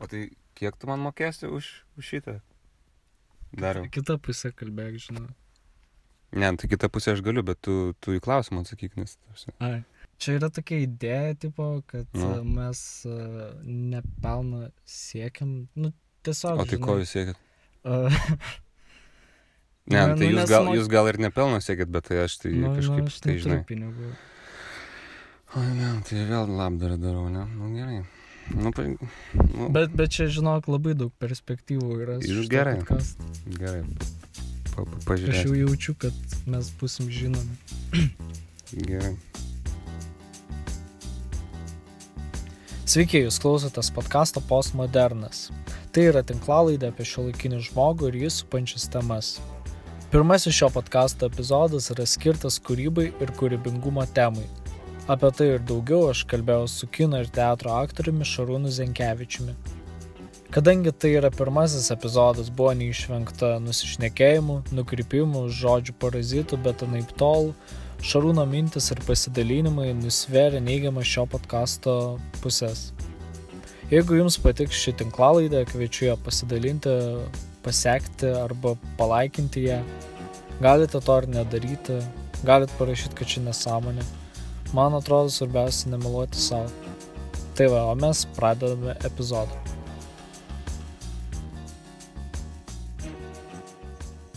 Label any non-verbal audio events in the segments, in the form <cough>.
O tai kiek tu man mokėsi už, už šitą? Dariau. Kita pusė kalbėk, žinau. Ne, tai kitą pusę aš galiu, bet tu, tu į klausimą atsakyk, nes... Ai. Čia yra tokia idėja, tipo, kad Nu. nu. mes uh, nepelną siekiam, nu, tiesiog. O tai ko jūs siekit? Uh, Ne, <laughs> Ne, tai nu, jūs nes gal, mo- jūs gal ir nepelno siekit, bet tai aš tai nu, kažkaip, nu, aš tai žinai. pinigų. O ne, tai vėl labdarą darau, ne? Nu gerai. Nu, pa, nu Bet, bet čia, žinok, labai daug perspektyvų yra. šituo gerai. podcastu. gerai. Pa, pa, Aš pažiūrėsiu. jau jaučiu, kad mes busim žinomi. <clears throat> Gerai. Sveiki, jūs klausotės podkasto Postmodernas. Tai yra tinklalaidė apie šiuolaikinį žmogų ir jį supančias temas. Pirmasis šio podkasto epizodas yra skirtas kūrybai ir kūrybingumo temai. Apie tai ir daugiau aš kalbėjau su kino ir teatro aktoriumi Šarūnu Zenkevičiumi. Kadangi tai yra pirmasis epizodas, buvo neišvengta nusišnekėjimų, nukrypimų, žodžių parazitų, bet anaip tol, Šarūno mintis ir pasidalinimai nusveria neigiamą šio podkasto pusės. Jeigu jums patiks ši tinklalaidė, kviečiu ją pasidalinti, pasiekti arba palaikinti ją. Galite to ar nedaryti, galite parašyti, kad ši nesąmonė. Man atrodo svarbiausia nemeluoti savo. Tai va, o mes pradedame epizodą.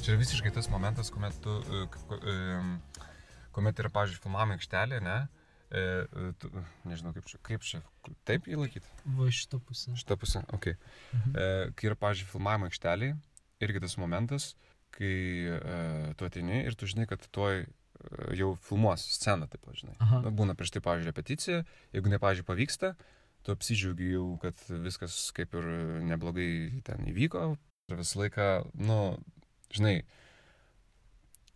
Čia yra visiškai tas momentas, kuomet tu, e, em, kuomet yra, pavyzdžiui, filmavimo aikštelė, ne? E, e, tu, nežinau, kaip čia, kaip čia, taip jį laikyti? Va šitą pusę. Šitą pusę, ok. Mhm. E, kai yra, pavyzdžiui, filmavimo aikštelė, irgi tas momentas, kai e, tu ateini ir tu žinai, kad tuoj e, jau filmuos sceną, taip, žinai. Aha. Nu, būna prieš tai, pavyzdžiui, repeticija, jeigu ne, pavyzdžiui, pavyksta, tu apsidžiaugi jau, kad viskas kaip ir neblogai ten įvyko. Ir visą laiką, nu, žinai,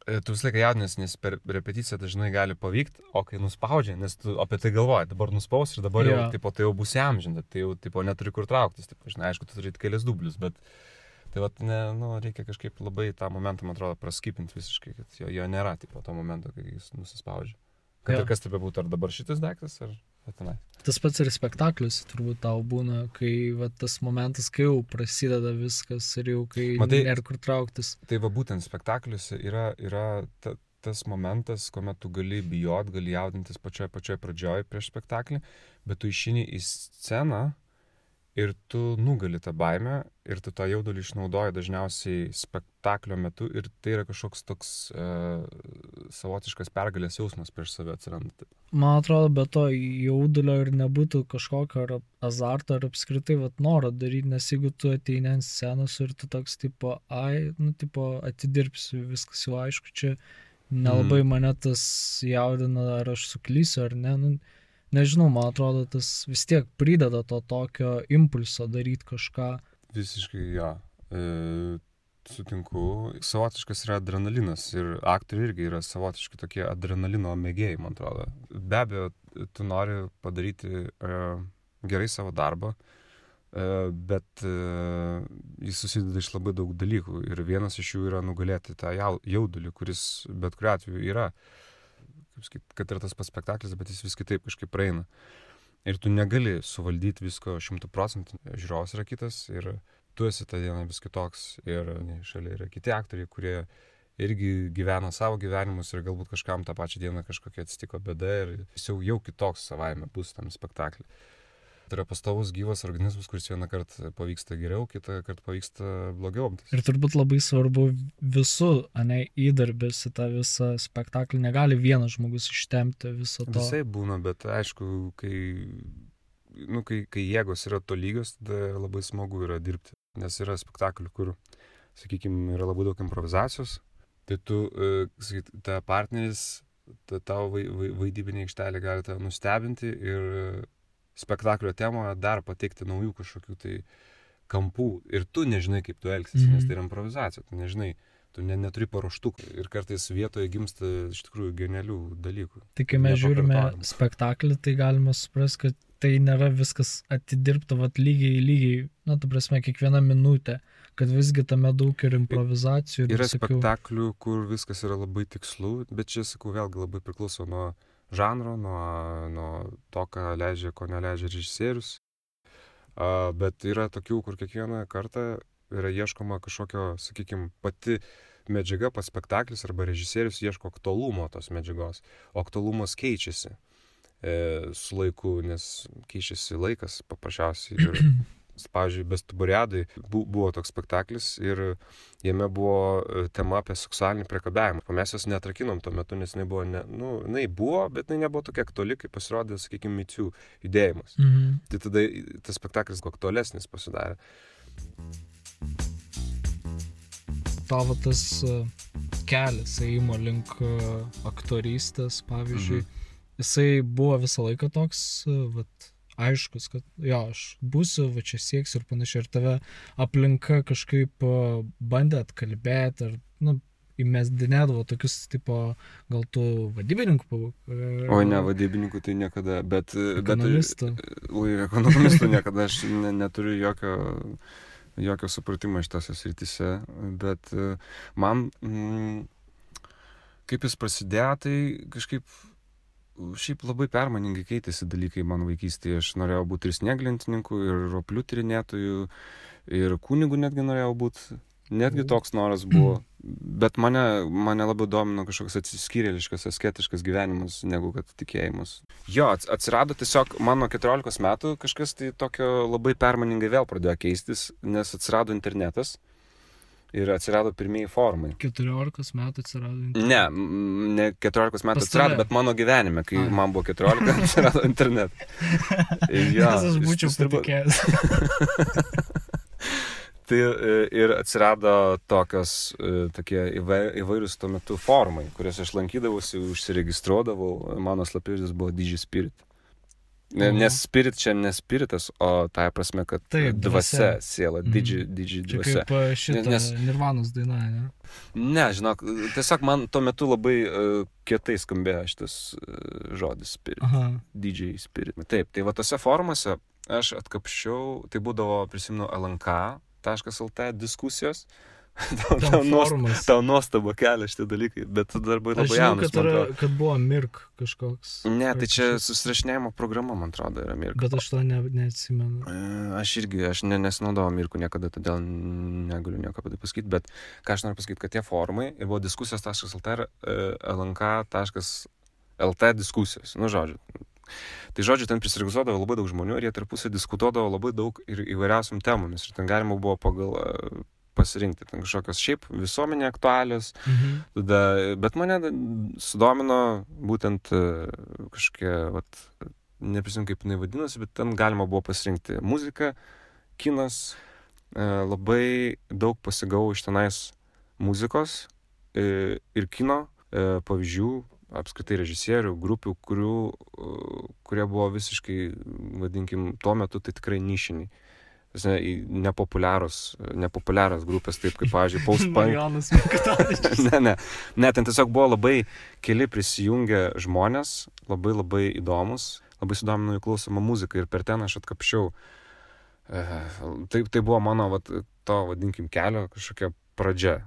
e, tu visą laiką jaudinės, nes per repeticiją dažnai gali pavykti, o kai nuspaudžia, nes tu apie tai galvoji, dabar nuspaus ir dabar jau, Jo. tipo, tai jau bus amžinta, tai jau, tipo, neturi kur trauktis, tipo, žinai, aišku, tu turi kelias dublius, bet tai va, ne, nu, reikia kažkaip labai tą momentą, man atrodo, praskipinti visiškai, kad jo, jo nėra, tipo, to momento, kai jis nusispaudžia. Kad Jo. ir kas tai bebūtų, ar dabar šitas daiktas, ar tenai. Tas pats ir spektaklis turbūt tau būna, kai va, tas momentas, kai jau prasideda viskas ir jau kai Matai- nėra kur trauktis. Tai va būtent spektakliuose yra, yra ta, tas momentas, kuomet tu gali bijot, gali jaudintis pačioje pačioje pradžioje prieš spektaklį, bet tu išini į sceną ir tu nugali tą baimę ir tu tą jaudulį išnaudoji dažniausiai spektaklio metu ir tai yra kažkoks toks uh, savotiškas pergalės jausmas prieš save atsiranda. Man atrodo, be to jaudulio ir nebūtų kažkokio ar azarto ar apskritai vat, noro daryti, nes jeigu tu ateini ant scenos ir tu toks tipo, ai, nu, tipo, atidirbsiu, viskas jau aišku, čia nelabai mm. mane tas jaudina, ar aš suklysiu ar ne. Nu, nežinau, man atrodo, tas vis tiek prideda to tokio impulso daryti kažką. Visiškai jo. E, sutinku. Savotiškas yra adrenalinas ir aktoriai irgi yra savotiški tokie adrenalino mėgėjai, man atrodo. Be abejo, tu nori padaryti e, gerai savo darbą, e, bet e, jis susideda iš labai daug dalykų ir vienas iš jų yra nugalėti tą jau- jaudulį, kuris bet kuriu atveju yra, kaip sakyt, kad ir tas pats spektaklis, bet jis vis kitaip kažkaip praeina. Ir tu negali suvaldyti visko šimtų procentų, žiūrovas yra kitas ir tu esi tą dieną vis kitoks ir ne, šalia yra kiti aktoriai, kurie irgi gyvena savo gyvenimus ir galbūt kažkam tą pačią dieną kažkokia atsitiko bėda ir jis jau, jau kitoks savaime bus tam spektaklį. Tai yra pastovus gyvas organizmas, kuris vieną kartą pavyksta geriau, kitą kartą pavyksta blogiau. Ir turbūt labai svarbu visų, ne, įdarbis į tą visą spektaklį. Negali vienas žmogus ištemti viso to. Visai būna, bet aišku, kai, nu, kai, kai jėgos yra to lygios, tada labai smagu yra dirbti. Nes yra spektaklių, kur, sakykime, yra labai daug improvizacijos. Tai tu, e, sakyt, ta partneris, ta tavo vai, vai, vaidybinė aikštelė gali tave nustebinti ir spektaklio temoje dar pateikti naujų kažkokių tai kampų. Ir tu nežinai, kaip tu elgsies, Mhm. nes tai yra improvizacija. Tu nežinai, tu ne, neturi paruoštukų. Ir kartais vietoje gimsta iš tikrųjų genialių dalykų. Tai kai mes žiūrime spektaklį, tai galima suprasti, kad tai nėra viskas atidirbta vat, lygiai, lygiai, na, tu prasme, kiekviena minutė, kad visgi tame daug ir improvizacijų. Ir Yra visokių- spektaklių, kur viskas yra labai tikslu, bet čia, sakau, vėlgi labai priklauso nuo žanro, nuo, nuo to, ką leidžia, ko neleidžia režisierius. A, bet yra tokių, kur kiekvieną kartą yra ieškoma kažkokio, sakykime, pati medžiaga, pats spektaklis arba režisierius ieško aktualumo tos medžiagos, o aktualumas keičiasi e, su laiku, nes keičiasi laikas paprasčiausiai. Ir, <clears throat> pavyzdžiui, Bestuburiadai bu, buvo toks spektaklis ir jame buvo e, tema apie seksualinį priekabiavimą. O mes jos netrakinom tuo metu, nes jinai buvo, ne, nu, jinai buvo, bet jinai nebuvo tokia aktuali, kaip pasirodė, sakykime, micijų judėjimas. Mhm. Tai tada tas spektaklis aktualesnis pasidarė tavo tas e, kelias ėjimo link e, aktorystės, pavyzdžiui, mhm. jisai buvo visą laiką toks, vat, aiškus, kad jo, aš būsiu, va čia sieksiu ir panašiai, ir tave aplinka kažkaip bandė atkalbėti, ar, nu, įmesdinėdavo tokius, tipo, gal tu vadybininkų? O ne, vadybininkų tai niekada, bet... Ekonomistų. Bet, ui, ekonomistų <laughs> niekada, aš ne, neturiu jokio jokio supratimo šitose srityse, bet e, man, mm, kaip jis prasidėjo, tai kažkaip šiaip labai permaningai keitėsi dalykai mano vaikystėje. Aš norėjau būti ir snieglintininku, ir roplių tyrinėtojų, ir kunigų netgi norėjau būti. Netgi toks noras buvo. <clears throat> Bet mane, mane labiau domino kažkoks atsiskyrėliškas, asketiškas gyvenimas, negu kad tikėjimas. Jo, atsirado tiesiog mano 14 metų kažkas tai tokio labai permaningai vėl pradėjo keistis, nes atsirado internetas ir atsirado pirmieji formai. 14 metų atsirado internetas? Ne, ne 14 metų atsirado, bet mano gyvenime, kai A. man buvo 14, <laughs> atsirado internetas. <laughs> Ja, Nes aš būčiau patikėjęs. <laughs> Tai e, ir atsirado tokios, e, tokie įvairūs tuo metu formai, kurias aš lankydavausi, užsiregistruodavau, mano slapyvardis buvo Digi Spirit. Mhm. Nes spirit čia ne spiritas, o tai prasme, kad Taip, dvasia, siela, mhm. didži, didži dvasia. Kaip e, šitą nes, Nirvanos daina, ne? Ne, žinok, tiesiog man tuo metu labai uh, kietai skambėjo šitas uh, žodis spirit. DJ spirit. Taip, tai va tose formose aš atkapščiau, tai būdavo, prisimenu, LNK lt diskusijos. <laughs> tau, tau, nuost, tau nuostaba kelia šitie dalykai, bet tu dar buvai labai jaunas. Kad, yra, kad buvo Mirk kažkoks. Ne, tai čia susirašinėjimo programa, man atrodo, yra Mirk. Bet aš to ne, neatsimenu. E, aš irgi, aš ne, nesinaudojau Mirku niekada, todėl negaliu nieko apie tai pasakyti, bet ką aš noriu pasakyti, kad tie forumai ir buvo diskusijos.lt ir e, lnk.lt diskusijos. Nu, žodžiu, Tai žodžiu, ten prisiregistruodavo labai daug žmonių ir jie tarpusai diskutuodavo labai daug ir įvairiausiam temomis. Ir ten galima buvo pagal pasirinkti ten kažkokios šiaip visuomenė aktualios. Mhm. Tada, bet mane sudomino būtent e, kažkokie, vat, neprisimenu kaip jinai vadinasi, bet ten galima buvo pasirinkti muziką, kinas. E, labai daug pasigau iš tenais muzikos ir kino pavyzdžių, apskritai režisierių, grupių, kurių, kurie buvo visiškai, vadinkim, tuo metu tai tikrai nišiniai. Nepopuliarus, nepopuliarus grupės, taip kaip, pavyzdžiui, <laughs> post-punk. <laughs> ne, ne, ne, ten tiesiog buvo labai keli prisijungę žmonės, labai labai įdomus, labai sudomino jų klausomą muziką ir per ten aš atkapšiau. E, tai, tai buvo mano, vat, to, vadinkim, kelio kažkokia pradžia.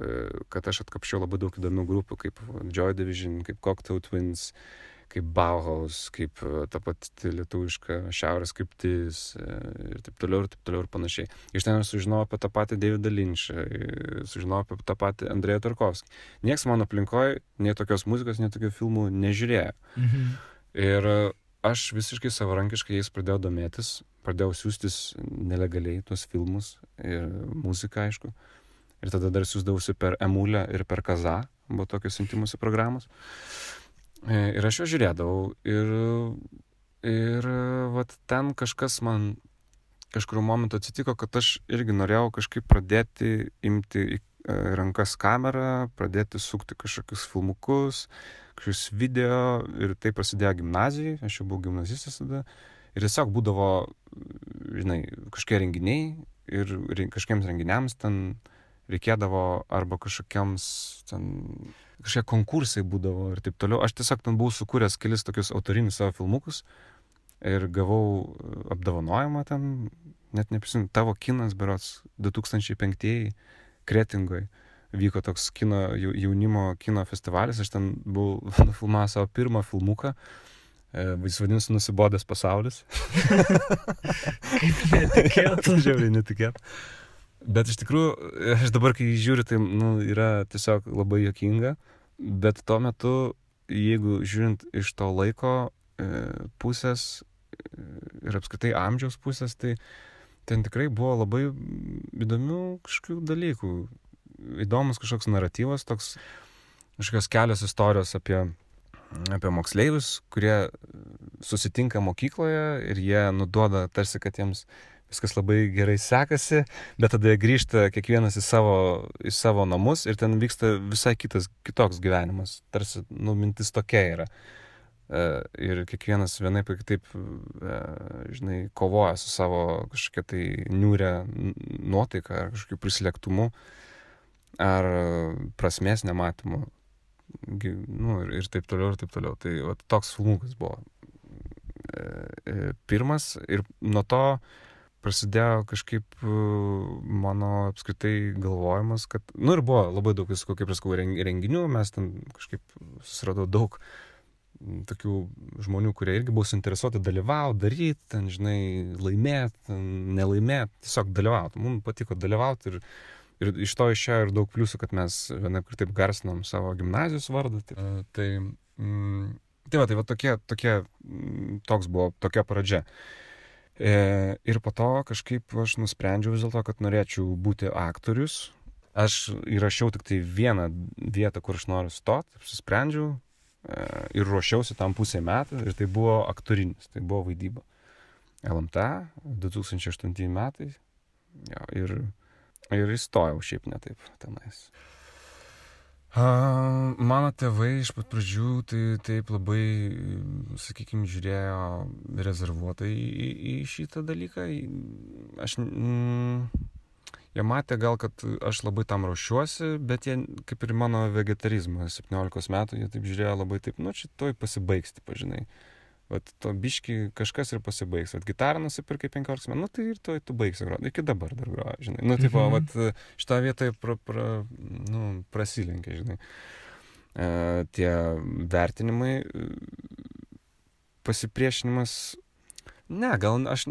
E, kad aš atkapšiau labai daug įdomių grupių, kaip Joy Division, kaip Cocktail Twins, kaip Bauhaus, kaip e, ta pati lietuviška Šiaurės kryptis e, ir taip toliau ir taip toliau ir panašiai. Iš ten sužinojau apie tą patį Davidą Lynchą, sužinojau apie tą patį Andrėją Tarkovskį. Niekas mano aplinkoje nei tokios muzikos, nei tokių filmų nežiūrėjo. Mhm. Ir aš visiškai savarankiškai jais pradėjau domėtis, pradėjau siūstis nelegaliai tuos filmus ir muziką, aišku. Ir tada dar siūsdavausi per Emulę ir per Kazą, buvo tokios siuntimusi programos. E, ir aš jo žiūrėdavau ir, ir vat ten kažkas man kažkuriuo momentu atsitiko, kad aš irgi norėjau kažkaip pradėti imti į e, rankas kamerą, pradėti sukti kažkokius filmukus, kažkokius video ir tai prasidėjo gimnazijai, aš jau buvau gimnazistas tada. Ir tiesiog būdavo, žinai, kažkokie renginiai ir kažkiems renginiams ten reikėdavo arba kažkokiams ten kažkokie konkursai būdavo ir taip toliau. Aš tiesiog ten buvau sukūręs kelis tokius autorinius savo filmukus ir gavau apdovanojimą ten, net neprisimenu, tavo kinas berots 2005 Kretingoje vyko toks kino, jaunimo kino festivalis, aš ten buvau <laughs> nufilmavęs savo pirmą filmuką E, Jis vadinasi Nusibodęs pasaulis. <laughs> Kaip netikėta. <laughs> Žiauriai netikėta. Bet iš tikrųjų, aš dabar, kai žiūriu, tai nu, yra tiesiog labai jokinga. Bet tuo metu, jeigu žiūrint iš to laiko e, pusės e, ir apskritai amžiaus pusės, tai ten tikrai buvo labai įdomių kažkokių dalykų. Įdomus kažkoks naratyvas, toks kažkokios kelios istorijos apie, apie moksleivius, kurie susitinka mokykloje ir jie nuduoda tarsi, kad jiems viskas labai gerai sekasi, bet tada grįžta kiekvienas į savo, į savo namus ir ten vyksta visai kitas, kitoks gyvenimas. Tarsi, nu, mintis tokia yra. E, ir kiekvienas vienaip ir kitaip, e, žinai, kovoja su savo kažkokia tai niūrė nuotaika ar kažkokiu prislėgtumu ar prasmės nematymu. Nu, ir, ir taip toliau, ir taip toliau. Tai va, toks filmukas buvo e, pirmas ir nuo to prasidėjo kažkaip mano apskritai galvojimas, kad, nu ir buvo labai daug visko, kaip ir sakau, renginių, mes ten kažkaip susiradau daug tokių žmonių, kurie irgi buvo suinteresuoti dalyvauti, daryti, ten, žinai, laimėti, nelaimėti, tiesiog dalyvauti. Mums patiko dalyvauti ir, ir iš to išėjo ir daug pliusų, kad mes vienaip ir taip garsinom savo gimnazijos vardą. Tai, tai, mm, tai va, tai va tokie, tokie, toks buvo, tokia pradžia. E, ir po to kažkaip aš nusprendžiau vis dėlto, kad norėčiau būti aktorius. Aš įrašiau tik tai vieną vietą, kur aš noriu stoti, apsisprendžiau e, ir ruošiausi tam pusę metų ir tai buvo aktorinis, tai buvo vaidyba. LMT 2008 metai jo, ir, ir įstojau šiaip netaip tenais. A, mano tėvai iš pat pradžių tai taip labai, sakykime, žiūrėjo rezervuotai į, į šitą dalyką. Aš, mm, jie matė gal, kad aš labai tam ruošiuosi, bet jie, kaip ir mano vegetarizmą, 17 metų, jie taip žiūrėjo labai taip, nu, čia toj pasibaigs, pažinai. Vat to biški kažkas ir pasibaigs. Vat gitarą nusipirkai 15 metų, nu tai ir to tu baigsi groti. Iki dabar dar groja, žinai. Nu, tipo, mhm. vat šitą vietą pra, pra, nu, prasilenkia, žinai. E, tie vertinimai, pasipriešinimas. Ne, gal aš,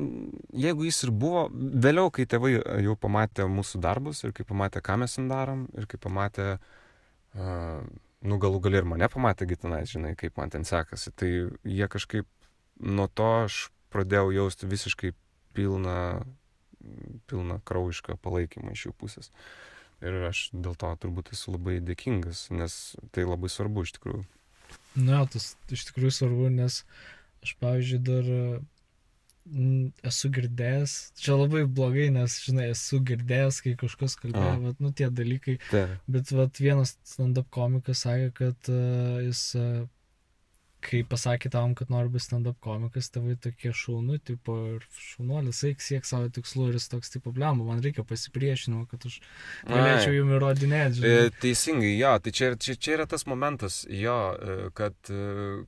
jeigu jis ir buvo, vėliau, kai tėvai jau pamatė mūsų darbus ir kai pamatė, ką mes ten darom ir kai pamatė uh, nu galų gali ir mane pamatė gi tenais, žinai, kaip man ten sekasi. Tai jie kažkaip nuo to aš pradėjau jausti visiškai pilną, pilną kraujišką palaikymą iš jų pusės. Ir aš dėl to turbūt esu labai dėkingas, nes tai labai svarbu iš tikrųjų. Na, tas iš tikrųjų svarbu, nes aš, pavyzdžiui, dar esu girdėjęs, čia labai blogai, nes, žinai, esu girdėjęs, kai kažkas kalbėjo, bet, nu, tie dalykai. Ta. Bet, vat, vienas stand-up komikas sakė, kad uh, jis, uh, kai pasakė tam, kad nori būti stand-up komikas, tėvai tokie šaunu, tipo, ir šaunuolis, eik siek savo tikslų ir jis toks, tipo, blemba, man reikia pasipriešinimo, kad aš galėčiau jums įrodinėti. Žinai. Teisingai, jo, tai čia, čia, čia yra tas momentas, jo, kad,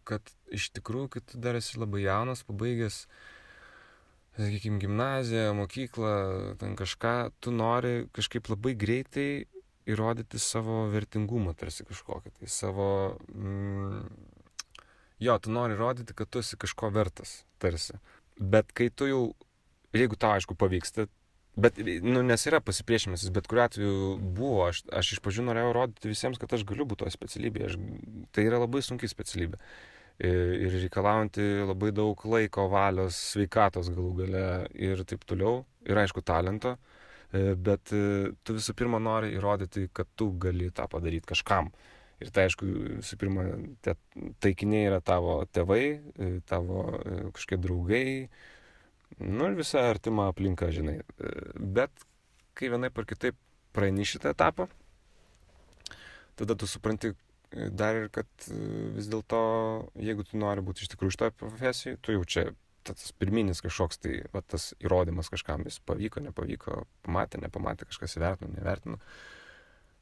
kad iš tikrųjų, kai tu dar esi labai jaunas, pabaigęs, uh, sakykime, gimnaziją, mokyklą, ten kažką, tu nori kažkaip labai greitai įrodyti savo vertingumą, tarsi kažkokį, tai savo... Mm, jo, tu nori įrodyti, kad tu esi kažko vertas, tarsi. Bet kai tu jau, jeigu tau aišku pavyksta, bet, nu, nes yra pasipriešimas, bet kuriu atveju buvo, aš, aš iš pradžių norėjau rodyti visiems, kad aš galiu būti toje specialybėje, aš, tai yra labai sunki specialybė ir reikalaujanti labai daug laiko, valios, sveikatos galų gale ir taip toliau. Ir aišku, talento. E, bet e, tu visų pirma nori įrodyti, kad tu gali tą padaryti kažkam. Ir tai aišku, visų pirma, te, taikiniai yra tavo tėvai, e, tavo kažkokie draugai, nu ir visa artima aplinka, žinai. Bet kai vienaip ar kitaip praeini šitą etapą, tada tu supranti, dar ir kad e, vis dėlto, jeigu tu nori būti iš tikrųjų šitoje profesijoje, tu jau čia tas pirminis kažkoks tai, va, tas įrodymas kažkam, jis pavyko, nepavyko, pamatė, nepamatė, kažkas įvertino, nevertino.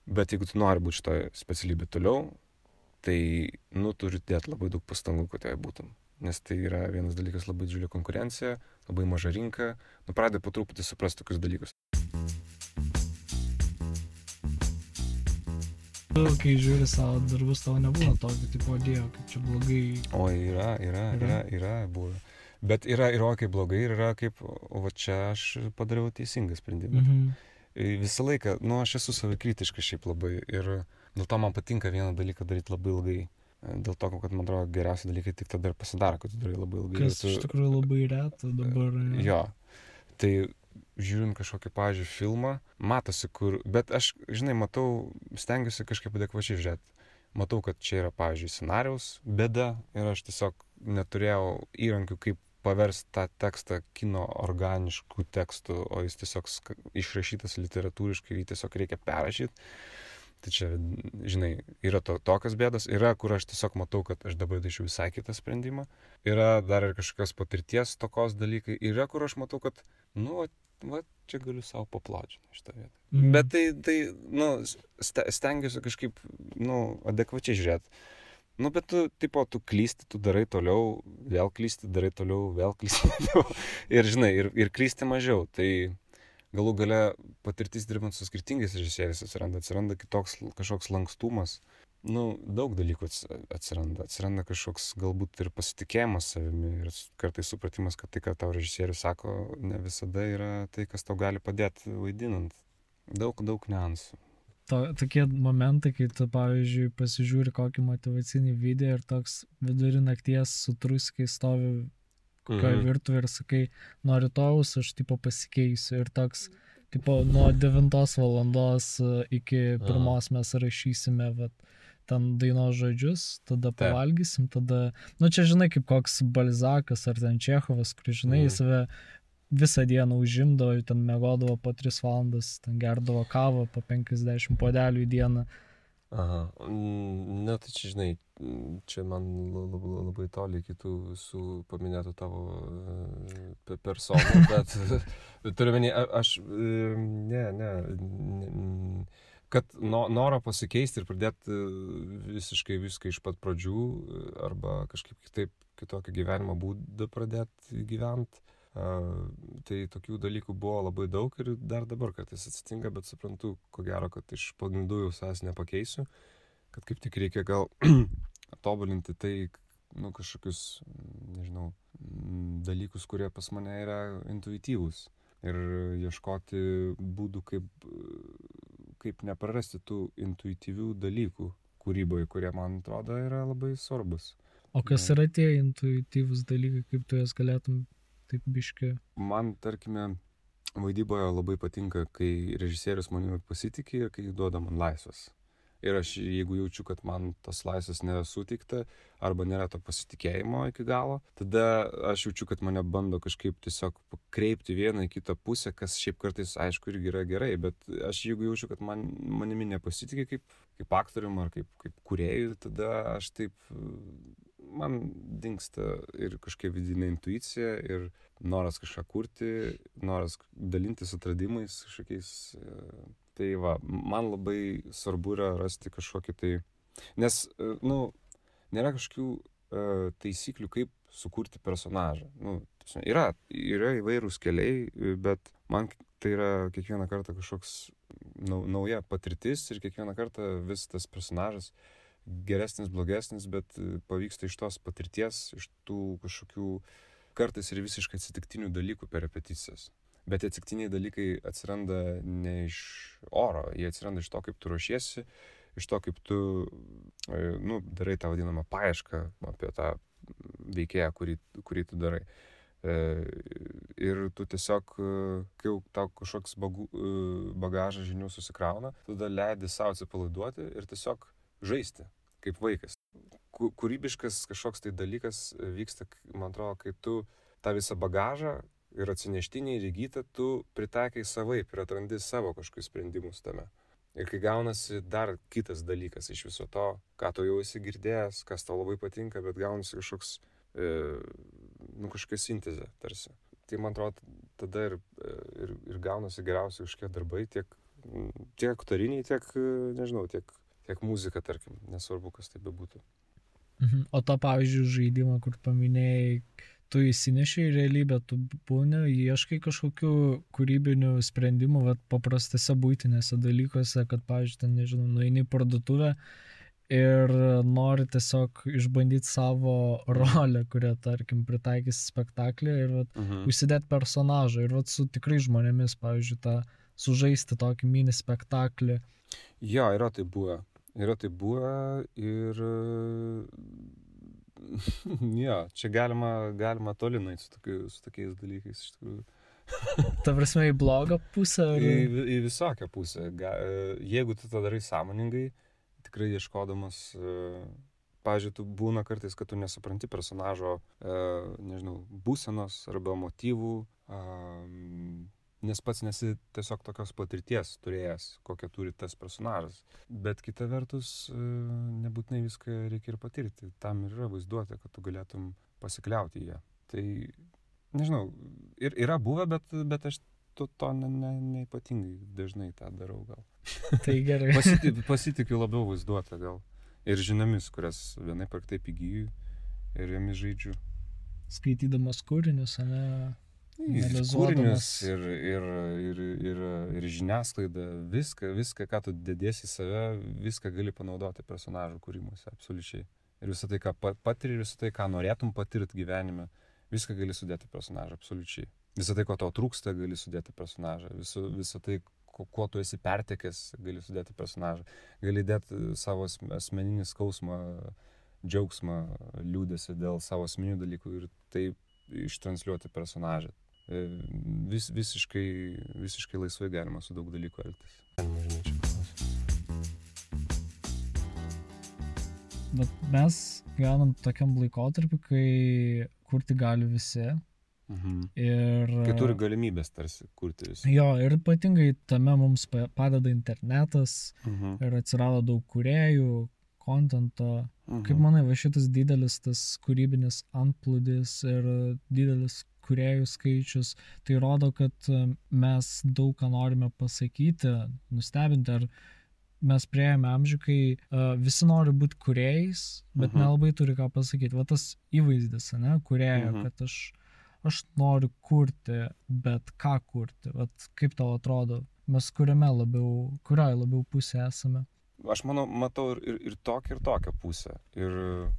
Bet jeigu tu nori būti šitoje specialybėje toliau, tai, nu, turi dėti labai daug pastangų, kad joje būtum. Nes tai yra vienas dalykas labai didžiulė konkurencija, labai maža rinka, nu, pradė po truputį suprasti tokius dalykus. Tu, kai žiūri savo darbus, tavo nebūna tokio tipo dievo, kaip čia blogai. O yra, yra, Yra? yra, buvę. Bet yra ir o kaip blogai, ir yra kaip, o čia aš padariau teisingą sprendimą. Mhm. Ir Visą laiką, nu aš esu savikritiškas šiaip labai ir dėl to man patinka vieną dalyką daryti labai ilgai. Dėl to, kad man atrodo geriausi dalykai tik tada ir pasidaro, kad tu darai labai ilgai. Kas ir iš tu- tikrųjų labai reta dabar. Jo. Tai žiūrint kažkokį, pavyzdžiui, filmą, matosi, kur, bet aš, žinai, matau, stengiuosi kažkaip adekvačiai žiūrėti. Matau, kad čia yra, pavyzdžiui, scenarius bėda ir aš tiesiog neturėjau įrankių, kaip paversti tą tekstą kino organiškų tekstų, o jis tiesiog išrašytas literatūriškai, jį tiesiog reikia perrašyti. Tai čia, žinai, yra to, tokios bėdos, yra, kur aš tiesiog matau, kad aš dabar daryčiau visai kitą sprendimą, yra dar ir kažkokios patirties tokos dalykai, yra, kur aš matau, kad, nu, va, čia galiu savo paplauti šitą vietą. Mhm. Bet tai, tai nu, ste- stengiuosi kažkaip, nu, adekvačiai žiūrėti. Nu, bet tu, tipo, tu klysti, tu darai toliau, vėl klysti, darai toliau, vėl klysti. <laughs> ir, žinai, ir, ir klysti mažiau. Tai galų gale patirtis dirbant su skirtingais režisieriais atsiranda, atsiranda kitoks kažkoks lankstumas. Nu, daug dalykų ats- atsiranda. Atsiranda kažkoks galbūt ir pasitikėjimas savimi ir kartais supratimas, kad tai, ką tau režisierius sako, ne visada yra tai, kas tau gali padėti vaidinant. Daug, daug niansų. to, tokie momentai, kai tu, pavyzdžiui, pasižiūri kokį motivacinį video ir toks vidurį nakties su truskiai stovi kokioje Mhm. virtuvėje ir sakai, nuo rytojus aš tipo pasikeisiu ir toks, tipo, nuo 9 valandos e, iki Aha. 1 mes rašysime, vat, ten dainos žodžius, tada Taip. pavalgysim, tada, nu čia žinai, kaip koks Balzakas ar ten Čechovas, kur žinai, jis save visą dieną užimdavo, ten mėgodavo po 3 valandas, ten gerdavo kavą po 50 podelių į dieną. Aha, mm, na tai čia žinai, mm, čia man la- la- labai toli kitų visų paminėtų tavo e, pe- personų, <laughs> bet turiu menį, aš, e, ne, ne, n- kad no, noro pasikeisti ir pradėti visiškai viską iš pat pradžių e, arba kažkaip kitaip, kitokį gyvenimo būdą pradėti gyventi. Uh, tai tokių dalykų buvo labai daug ir dar dabar kartais atsitinka, bet suprantu, ko gero, kad iš pagrindų jau savęs nepakeisiu, kad kaip tik reikia gal <clears throat> tobulinti tai, nu, kažkokius, nežinau, dalykus, kurie pas mane yra intuityvūs ir ieškoti būdų, kaip, kaip neprarasti tų intuityvių dalykų kūryboje, kurie man atrodo yra labai svarbus. O kas yra tie intuityvūs dalykai, kaip tu jas galėtum taip biški. Man, tarkime, vaidyboje labai patinka, kai režisierius manimi pasitikė ir kai duoda man laisvės. Ir aš, jeigu jaučiu, kad man tos laisvės nėra suteikta arba nėra to pasitikėjimo iki galo, tada aš jaučiu, kad mane bando kažkaip tiesiog pakreipti vieną į kitą pusę, kas šiaip kartais, aišku, irgi yra gerai, bet aš jeigu jaučiu, kad man, manimi nepasitikė kaip, kaip aktorium ar kaip, kaip kuriejui, tada aš taip man dinksta ir kažkokia vidinė intuicija ir noras kažką kurti, noras dalintis atradimais kažkokiais. e, Tai va, man labai svarbu yra rasti kažkokį tai, nes, e, nu, nėra kažkokių e, taisyklių, kaip sukurti personažą. Nu, yra, yra įvairūs keliai, bet man tai yra kiekvieną kartą kažkoks nau, nauja patirtis ir kiekvieną kartą vis tas personažas geresnis, blogesnis, bet e, pavyksta iš tos patirties, iš tų kažkokių kartais ir visiškai atsitiktinių dalykų per repeticijas. Bet atsitiktiniai dalykai atsiranda ne iš oro, jie atsiranda iš to, kaip tu ruošiesi, iš to, kaip tu, e, nu, darai tą vadinamą paiešką apie tą veikėją, kurį, kurį tu darai. E, ir tu tiesiog, kai jau tau kažkoks bagažas žinių susikrauna, tada leidi savo atsipalaiduoti ir tiesiog žaisti, kaip vaikas. Kūrybiškas kažkoks tai dalykas e, vyksta, man atrodo, kai tu tą visą bagažą ir atsineštinį ir įgytą tu pritaikai savaip ir atrandi savo kažkokius sprendimus tame. Ir kai gaunasi dar kitas dalykas iš viso to, ką tu jau esi girdėjęs, kas tau labai patinka, bet gaunasi kažkoks, e, nu kažkokia sintezė tarsi. Tai man atrodo, tada ir, e, ir, ir gaunasi geriausi kažkokie darbai, tiek, tiek aktoriniai, tiek, e, nežinau, tiek, tiek muzika, tarkim, nesvarbu, kas tai bebūtų. Mhm. O to, pavyzdžiui, žaidimą, kur paminėjai, tu įsineši į realybę, tu būni, ieškai kažkokių kūrybinių sprendimų, vat, paprastose būtinėse dalykuose, kad, pavyzdžiui, ten, nežinau, nueini į parduotuvę ir nori tiesiog išbandyti savo <laughs> rolę, kurią, tarkim, pritaikys spektaklį ir vat, Mhm. užsidėti personažą ir vat, su tikrai žmonėmis, pavyzdžiui, tą sužaisti tokį mini spektaklį. Jo, yra tai buvę. Yra tai buvę ir... <laughs> jo, čia galima, galima toli nueiti su, tokiu, su tokiais dalykais, iš tikrųjų. Ta prasme, į blogą pusę. Į, Ar... vi- į visokią pusę. Ga, jeigu tu tą darai sąmoningai, tikrai ieškodamas, e, pavyzdžiui, tu būna kartais, kad tu nesupranti personažo, e, nežinau, būsenos arba motyvų, nes pats nesi tiesiog tokios patirties turėjęs, kokią turi tas personažas. Bet kita vertus, e, nebūtinai viską reikia ir patirti. Tam ir yra vaizduotė, kad tu galėtum pasikliauti ją. Tai, nežinau, ir, yra buvę, bet, bet aš to, to ne, ne, neipatingai dažnai tą darau gal. <laughs> Tai gerai. <laughs> Pasitikiu, pasitikiu labiau vaizduotę gal. Ir žiniomis, kurias vienai par taip įgyju ir jomis žaidžiu. Skaitydamas kūrinius, ne? Kūrinius, ir, ir, ir, ir, ir žiniasklaidą, viską, viską, ką tu dėdėsi į save, viską gali panaudoti personažų kūrimuose, absoliučiai. Ir visą tai, ką pa- patiri, ir visą tai, ką norėtum patirti gyvenime, viską gali sudėti personažą, absoliučiai. Visą tai, ko tau trūksta, gali sudėti personažą. Visą, visą tai, ko, kuo tu esi pertekęs, gali sudėti personažą. Gali dėti savo asm- asmeninį skausmą, džiaugsmą, liūdėsi dėl savo asmeninių dalykų ir taip ištransliuoti personažą. Vis, visiškai, visiškai laisvai galima su daug dalykų elgtis. Bet mes gyvenam tokiam laikotarpiu, kai kurti gali visi. Mhm. Ir... Kai turi galimybės tarsi kurti visi. Jo, ir ypatingai tame mums pa- padeda internetas Mhm. ir atsirado daug kuriejų, kontento. Mhm. Kaip manai, va šitas didelis tas kūrybinis antplūdis ir didelis kuriejų skaičius, tai rodo, kad e, mes daug ką norime pasakyti, nustebinti, ar mes prieėjome amžių, kai uh, visi nori būti kuriejais, bet Mhm. nelabai turi ką pasakyti. Va tas įvaizdis, ne, kuriejo, Mhm. kad aš, aš noriu kurti, bet ką kurti. Vat kaip tau atrodo, mes kuriame labiau, kurioje labiau pusėje esame. Aš manau, matau ir, ir, ir tokią, ir tokią pusę. Ir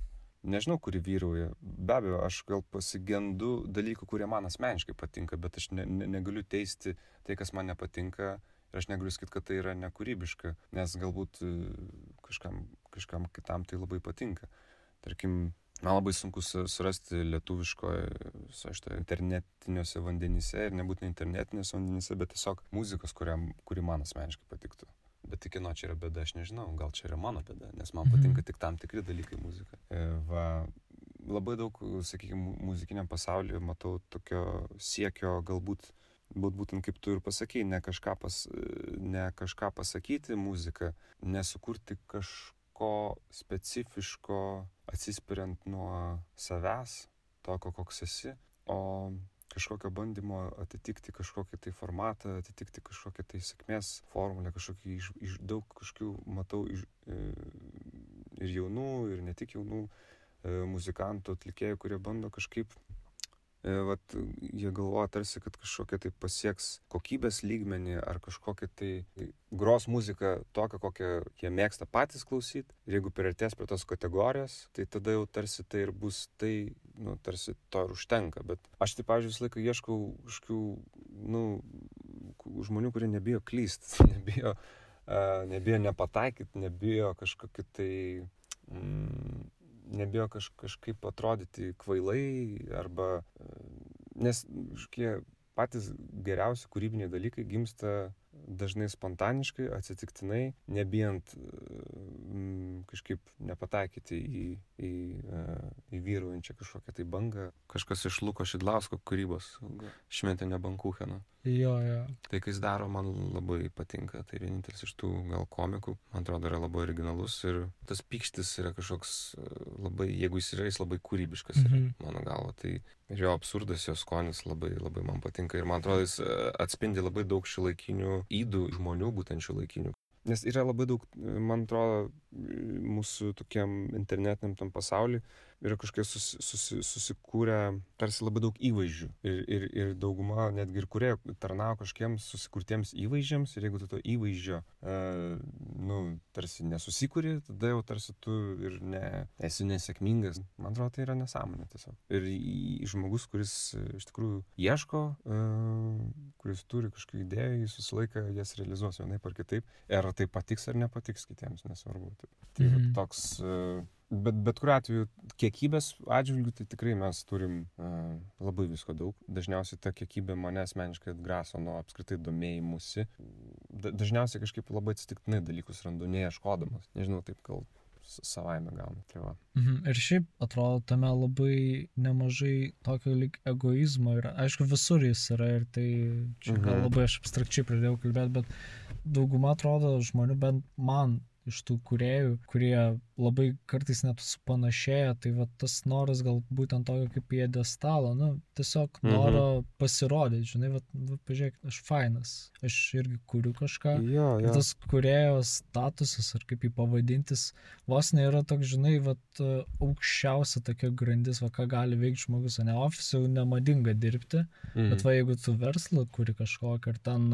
nežinau, kuri vyrauja. Be abejo, aš gal pasigendu dalykų, kurie man asmeniškai patinka, bet aš ne, ne, negaliu teisti tai, kas man nepatinka. Ir aš negaliu sakyti, kad tai yra nekūrybiška, nes galbūt e, kažkam, kažkam kitam tai labai patinka. Tarkim, man labai sunku su- surasti lietuviškoje, šitą internetiniuose vandenyse ir nebūtinai internetiniuose vandenyse, bet tiesiog muzikos, kuriam, kuri man asmeniškai patiktų. Bet tik kieno čia yra bėda, aš nežinau, gal čia yra mano bėda, nes man Mhm. patinka tik tam tikri dalykai muzika. E, Va, labai daug, sakykime, muzikiniam pasaulyje matau tokio siekio galbūt, būt būtent kaip tu ir pasakėjai, ne kažką, pas, ne kažką pasakyti muziką, nesukurti kažko specifiško atsispiriant nuo savęs, tokio koks esi, o kažkokio bandymo atitikti kažkokį tai formatą, atitikti kažkokią tai sėkmės formulę, kažkokį iš, iš daug kažkokių, matau, iš, e, ir jaunų, ir ne tik jaunų e, muzikantų, atlikėjų, kurie bando kažkaip, e, vat, jie galvoja tarsi, kad kažkokie tai pasieks kokybės lygmenį ar kažkokią tai gros muziką tokią, kokią jie mėgsta patys klausyti. Ir jeigu priartės prie tos kategorijos, tai tada jau tarsi tai ir bus tai, nu, tarsi to ir užtenka. Bet aš tai, pavyzdžiui, visą laiką ieškau kažkokių, nu, žmonių, kurie nebijo klysti, <laughs> nebijo, uh, nebijo nepataikyti, nebijo kažkokį tai... Mm, nebijo kaž, kažkaip atrodyti kvailai arba... e, Nes kažkokie patys geriausi kūrybiniai dalykai gimsta dažnai spontaniškai, atsitiktinai, nebijant mm, kažkaip nepataikyti į, į, e, į vyraujančią kažkokią tai bangą. Kažkas iš Luko Šidlausko kūrybos, šventinio bankūcheno. Jo, jo. Tai, kai jis daro, man labai patinka. Tai vienintelis iš tų gal komikų, man atrodo, yra labai originalus ir tas pykštis yra kažkoks e, labai, jeigu jis yra, jis labai kūrybiškas yra, Mhm. mano galva. Tai jo absurdas, jo skonis labai, labai man patinka ir man atrodo, jis e, atspindi labai daug šiuolaikinių įdų žmonių, būtent šiuolaikinių. Nes yra labai daug, man atrodo, mūsų tokiam internetiniam tam pasauliu yra kažkaip susi, susi, susikūrę tarsi labai daug įvaizdžių. Ir, ir, ir dauguma, netgi ir kurie tarnavo kažkiems susikurtiems įvaizdžiams. Ir jeigu tu to įvaizdžio, e, nu, tarsi nesusikūri, tada jau tarsi tu ir ne, esi nesėkmingas. Man atrodo, tai yra nesąmonė tiesiog. Ir žmogus, kuris e, iš tikrųjų ieško, e, kuris turi kažkokių idėjų, jis visą laiką jas realizuos vienaip ar kitaip. Ir tai patiks ar nepatiks kitiems, nesvarbu. Tai, tai mhm. toks... E, bet bet kuriuo atveju kiekybės atžvilgiu tai tikrai mes turim uh, labai visko daug. Dažniausiai ta kiekybė mane asmeniškai atgraso nuo apskritai domėjimusi. Da, dažniausiai kažkaip labai atsitiktinai dalykus randu, neieškodamas. Nežinau, taip gal savaime gauna. Tai va. mhm. Ir šiaip atrodo, tame labai nemažai tokio lik egoizmo ir aišku visur jis yra ir tai čia gal mhm. labai aš abstrakčiai pradėjau kalbėti, bet dauguma atrodo žmonių, bent man iš tų kuriejų, kurie labai kartais net supanašėja, tai va tas noras gal būtent tokio kaip piedestalo, nu, tiesiog mhm. noro mhm. pasirodyti, žinai, va, va pažiūrėk, aš fainas, aš irgi kuriu kažką. Jo, jo. Tas kuriejo statusas, ar kaip jį pavadintis, vos nėra toks, žinai, va, aukščiausia tokia grandis, va, ką gali veikti žmogus, o ne ofise jau nemadinga dirbti, mhm. bet va, jeigu tu verslą kuri kažkokį, ar ten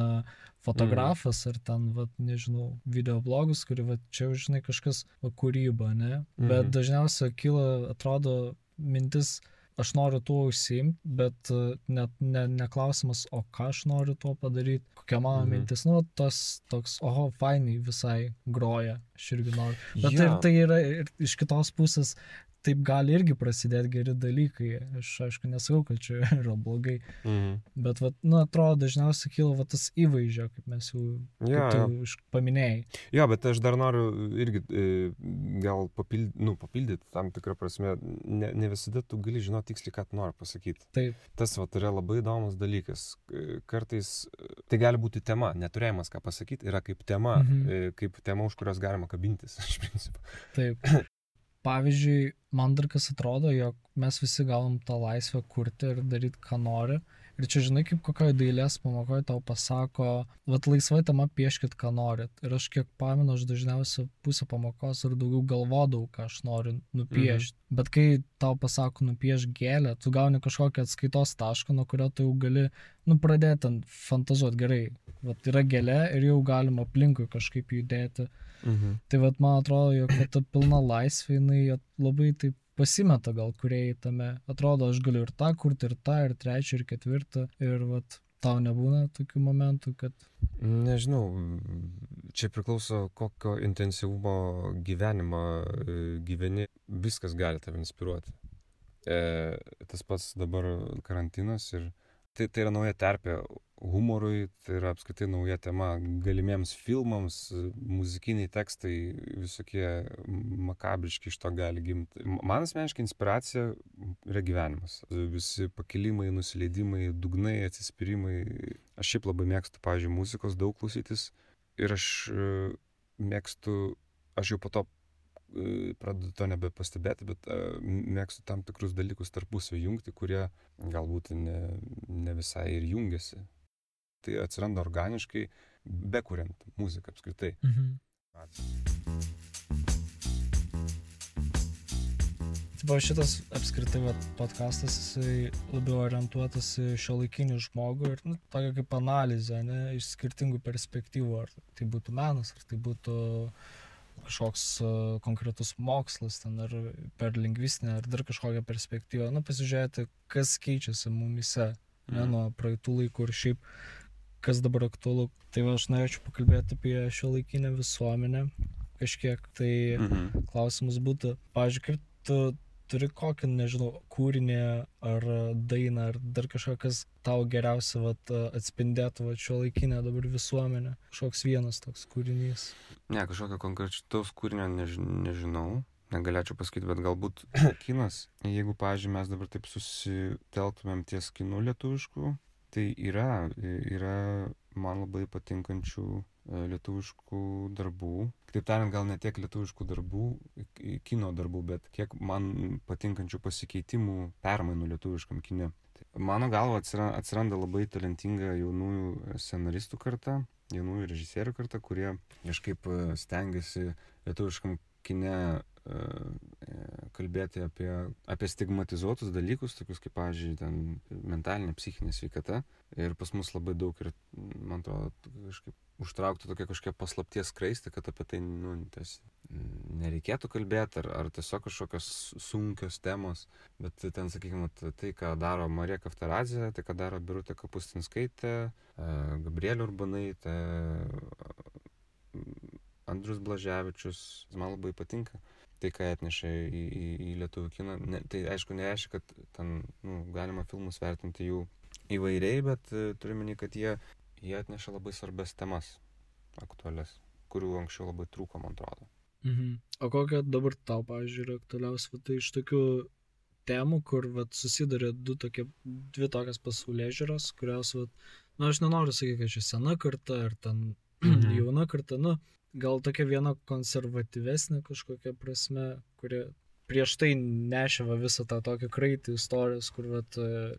fotografas, mhm. ar ten, va, nežinau, videoblogus, kuri, va, čia jau, žinai, kažkas va, kūryba, ne? Mhm. Bet dažniausiai kyla, atrodo, mintis, aš noriu tuo užsiimti, bet net ne, neklausimas, o ką aš noriu tuo padaryti, kokia mano mhm. mintis, nu, tas toks, oho, fainai visai groja, aš irgi noriu. Bet ja. ir tai yra ir iš kitos pusės, taip gali irgi prasidėti geri dalykai. Aš aišku nesakau, kad čia <laughs> yra blogai. Mhm. Bet, vat, nu, atrodo, dažniausiai kyla vat, tas įvaizdžio, kaip mes jau ja, ja. paminėjai. Jo, bet aš dar noriu irgi e, gal papildyti, nu, papildyti tam tikrą prasme. Ne, ne visada tu gali žinoti tiksliai, ką nori pasakyti. Taip. Tas vat, yra labai įdomus dalykas. Kartais tai gali būti tema, neturėjimas ką pasakyti yra kaip tema, mhm. E, kaip tema, už kurios galima kabintis, <laughs> iš principo. Taip. <coughs> pavyzdžiui man dar kas atrodo jog mes visi gaunam tą laisvę kurti ir daryt ką nori ir čia žinai kaip kokioj dailės pamokoj tau pasako vat laisva tema pieškit ką norit ir aš kiek pamenu aš dažniausiai pusę pamokos ir daugiau galvodavau ką aš noriu nupiešt mhm. bet kai tau pasako nupiešk gėlę tu gauni kažkokį atskaitos tašką nuo kurio tu jau gali nu pradėt ten fantazuot gerai vat yra gėlė ir jau galima aplinkui kažkaip judėti Mhm. Tai vad man atrodo, jog ta pilna laisvė, jinai labai taip pasimeta gal kuriai tame. Atrodo, aš galiu ir tą kurti, ir tą, ir trečią, ir ketvirtą. Ir vat tau nebūna tokių momentų, kad... Nežinau, čia priklauso kokio intensyvumo gyvenimą e, gyveni, viskas gali tave inspiruoti. E, tas pats dabar karantinas ir tai, tai yra nauja terpė humorui, tai yra apskritai nauja tema galimiems filmams, muzikiniai tekstai, visokie makabriški iš to gali gimti. Man asmeniškai inspiracija yra gyvenimas. Visi pakilimai, nusileidimai, dugnai, atsispyrimai. Aš šiaip labai mėgstu, pavyzdžiui, muzikos daug klausytis ir aš e, mėgstu, aš jau po to pradedu to nebepastebėti, bet uh, mėgstu tam tikrus dalykus tarpusio jungti, kurie galbūt ne, ne visai ir jungiasi tai atsiranda organiškai, bekuriant muziką apskritai. Mhm. Tipo, šitas apskritai vat, podcastas jisai labiau orientuotas į šio laikinį žmogų ir nu, tokia kaip analizė, ne, iš skirtingų perspektyvų, ar tai būtų menas, ar tai būtų kažkoks uh, konkretus mokslas, ten, ar per lingvistinę, ar dar kažkokią perspektyvą, nu, pasižiūrėti, kas keičiasi mumise, ne, mm. nuo praeitų laikų ir šiaip kas dabar aktualu. Tai va, aš norėčiau pakalbėti apie šio laikinę visuomenę kažkiek. Tai mhm. klausimas būtų, pavyzdžiui, kaip tu turi kokį, nežinau, kūrinį ar dainą ar dar kažką, kas tau geriausia vat, atspindėtų vat, šio laikinę dabar visuomenę. Kažkoks vienas toks kūrinys. Ne, kažkokio konkrečtaus kūrinio než, nežinau. Negalėčiau pasakyti, bet galbūt <coughs> kinas. Jeigu, pavyzdžiui, mes dabar taip susiteltumėm ties kinu lietuvišku, tai yra yra man labai patinkančių lietuviškų darbų. Kitaip tariant, gal ne tiek lietuviškų darbų, kino darbų, bet kiek man patinkančių pasikeitimų, permainų lietuviškam kine. Tai Mano galva atsira- atsiranda labai talentinga jaunųjų scenaristų karta, jaunųjų režisierių karta, kurie kažkaip e, stengiasi lietuviškam kine e, e, kalbėti apie, apie stigmatizuotus dalykus, tokius kaip, pavyzdžiui, ten mentalinė, psichinė sveikata. Ir pas mus labai daug ir, man atrodo, kažkaip užtraukti tokia kažkokia paslapties skraistė, kad apie tai, nu, tas nereikėtų kalbėti, ar, ar tiesiog kažkokios sunkios temos. Bet ten, sakykime, tai, ką daro Marija Kaftarazė, tai, ką daro Birutė Kapustinskaitė, e, Gabrielė Urbanaitė, Andrius Blaževičius, man labai patinka tai, ką atneša į, į, į lietuvių kiną. Ne, tai aišku, nereiškia, kad ten nu, galima filmus vertinti jų įvairiai, bet uh, turime minį, kad jie, jie atneša labai svarbės temas aktualias, kurių anksčiau labai trūko, man atrodo. Mhm. O kokia dabar tau, pavyzdžiui, yra aktualiausia, tai iš tokių temų, kur vat, susiduria du tokie, dvi tokias pasaulyje žiūros, kurios, vat, na, nu, aš nenoriu sakyti, kad čia sena karta ar ten <clears throat> mhm. jauna karta, nu, gal tokia viena konservatyvesnė kažkokia prasme, kuri prieš tai nešėva visą tą tokį kraitį istorijos, kur, vat,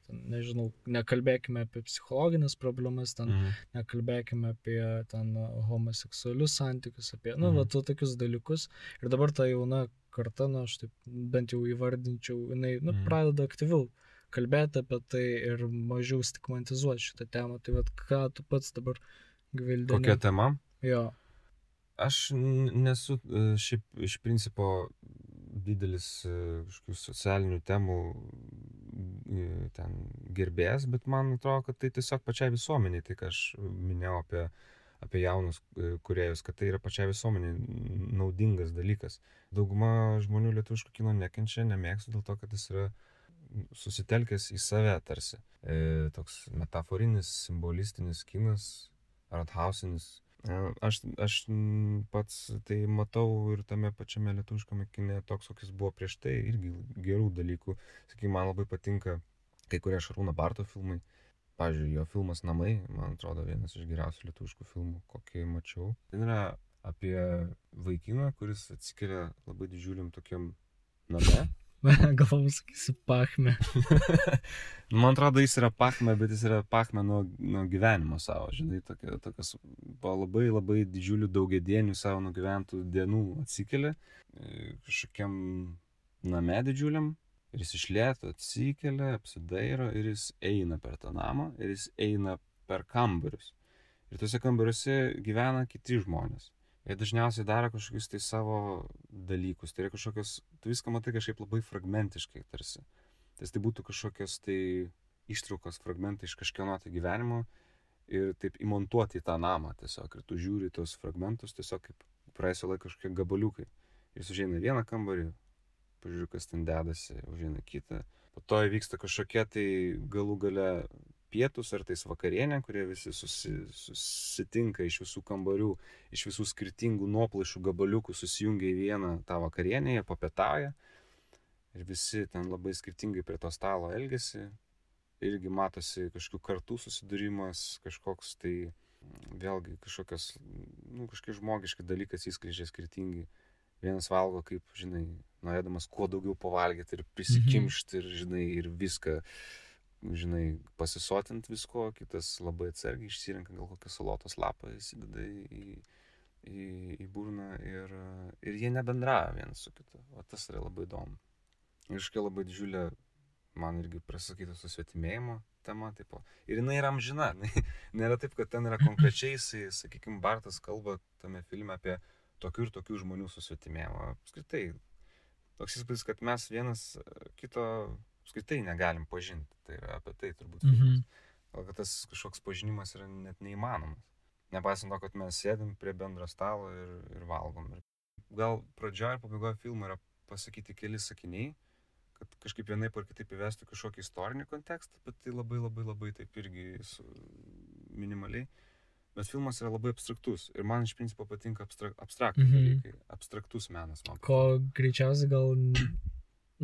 nežinau, nekalbėkime apie psichologinės problemas, ten, mhm. nekalbėkime apie ten homoseksualius santykius, apie, nu, mhm. vat, tokius dalykus. Ir dabar ta jauna karta, na, nu, aš taip bent jau įvardinčiau, jinai, nu, mhm. pradeda aktyviau kalbėti apie tai ir mažiau stigmatizuoti šitą temą. Tai vad, ką tu pats dabar gvildini? Kokia tema? Jo. Aš nesu e, šiaip iš principo didelis e, kažkokių socialinių temų e, ten gerbėjas, bet man atrodo, kad tai tiesiog pačiai visuomeniai, tai ką aš minėjau apie, apie jaunus kuriejus, kad tai yra pačiai visuomeniai naudingas dalykas. Dauguma žmonių lietuviško kino nekenčia, nemėgsta dėl to, kad jis yra susitelkęs į save tarsi. E, toks metaforinis, simbolistinis kinas, arthausinis Aš, aš pats tai matau ir tame pačiame lietuviškame kine toks, koks buvo prieš tai, irgi gerų dalykų. Sakykime, man labai patinka kai kurie Šarūno Barto filmai. Pavyzdžiui, jo filmas Namai, man atrodo, vienas iš geriausių lietuviškų filmų, kokį mačiau. Tai yra apie vaikiną, kuris atsikelia labai didžiuliam tokiam name <laughs> Galvoju, sakysi, pachme. <laughs> Man atrodo, jis yra pachme, bet jis yra pachme nuo, nuo gyvenimo savo, žinai, tokia, tokias po labai labai didžiulių daugiadienių savo nugyventų dienų atsikelia e, kažkokiam name didžiuliam ir jis išlėto atsikelia, apsidairo ir jis eina per tą namą ir jis eina per kambarius. Ir tuose kambariuose gyvena kiti žmonės jie dažniausiai daro kažkokius tai savo dalykus, tai yra kažkokios, tu viską matai kažkaip labai fragmentiškai tarsi. Tai tai būtų kažkokios tai ištraukos fragmentai iš kažkieno tai gyvenimo ir taip įmontuoti į tą namą tiesiog. Ir tu žiūri tos fragmentus tiesiog kaip praeisio laiko kažkokie gabaliukai. Jis užeina vieną kambarį, pažiūrėjau, kas ten dedasi, užeina kitą. Po to įvyksta kažkokie tai galų gale pietus ar tais vakarienė, kurie visi susi, susitinka iš visų kambarių, iš visų skirtingų nuoplaišų gabaliukų susijungia į vieną tą vakarienę, jie papietauja ir visi ten labai skirtingai prie to stalo elgesi. Irgi matosi kažkokių kartų susidūrimas, kažkoks tai vėlgi kažkokios, nu, kažkokie žmogiški dalykai įskleidžia skirtingi. Vienas valgo kaip, žinai, norėdamas kuo daugiau pavalgyti ir prisikimšti ir, žinai, ir viską žinai, pasisotint visko, kitas labai atsargiai išsirenka gal kokią salotos lapą, įsideda į, į, į burną ir, ir jie nebendrauja vienas su kitu. O tas yra labai įdomu. Ir iškia labai didžiulė, man irgi prasakyta susvetimėjimo tema, tipo. Ir jinai yra amžina. <laughs> Nėra taip, kad ten yra konkrečiai, jisai, sakykime, Bartas kalba tame filme apie tokių ir tokių žmonių susvetimėjimą. Apskritai, toks įspūdis, kad mes vienas kito apskritai negalim pažinti. Tai yra apie tai turbūt filmas. Mhm. Gal kad tas kažkoks pažinimas yra net neįmanomas. Nepaisant to, kad mes sėdim prie bendro stalo ir, ir valgom. Ir gal pradžioje ir pabaigoje filmo yra pasakyti keli sakiniai, kad kažkaip vienaip ar kitaip įvestų kažkokį istorinį kontekstą, bet tai labai labai labai taip irgi su, minimaliai. Bet filmas yra labai abstraktus ir man iš principo patinka abstrak, abstraktų mhm. dalykai, abstraktus menas man. Ko greičiausiai gal,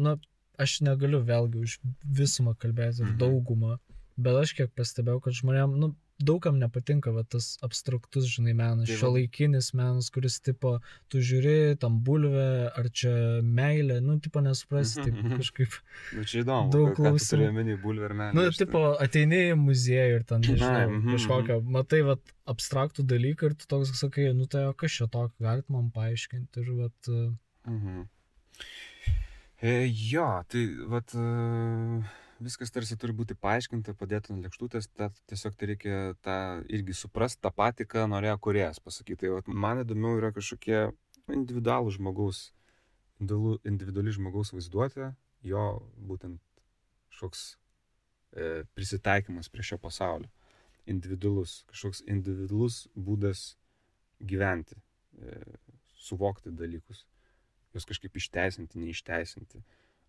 na, aš negaliu vėlgi už visumą kalbėti ir mhm. daugumą, bet aš kiek pastebėjau, kad žmonėm, nu, daugam nepatinka va, tas abstraktus, žinai, menas, Tai va- šiuolaikinis menas, kuris tipo, tu žiūri tam bulvę, ar čia meilė, nu, tipo, nesuprasi, Mhm, taip mhm. kažkaip. Nu, čia įdomu. Daug klausimų. turi omeny, bulvė ir meilė. Nu, aš tipo, ateini į muziejų ir ten, <laughs> nežinau, Ai, mhm, kažkokią, matai, va, abstraktų dalyką ir tu toks sakai, nu, tai o kas čia tokio, galit man paaiškinti ir, va, Mhm. E, jo, tai vat, e, viskas tarsi turi būti paaiškinta, padėta ant lėkštutės, tad tiesiog tai reikia tą irgi suprasti tą patį, ką norėjo kuriejas pasakyti. Tai vat, man įdomiau yra kažkokie individualų žmogaus, individualu- individuali žmogaus vaizduotė, jo būtent kažkoks e, prisitaikymas prie šio pasaulio. Individualus, kažkoks individualus būdas gyventi, e, suvokti dalykus juos kažkaip išteisinti, neišteisinti,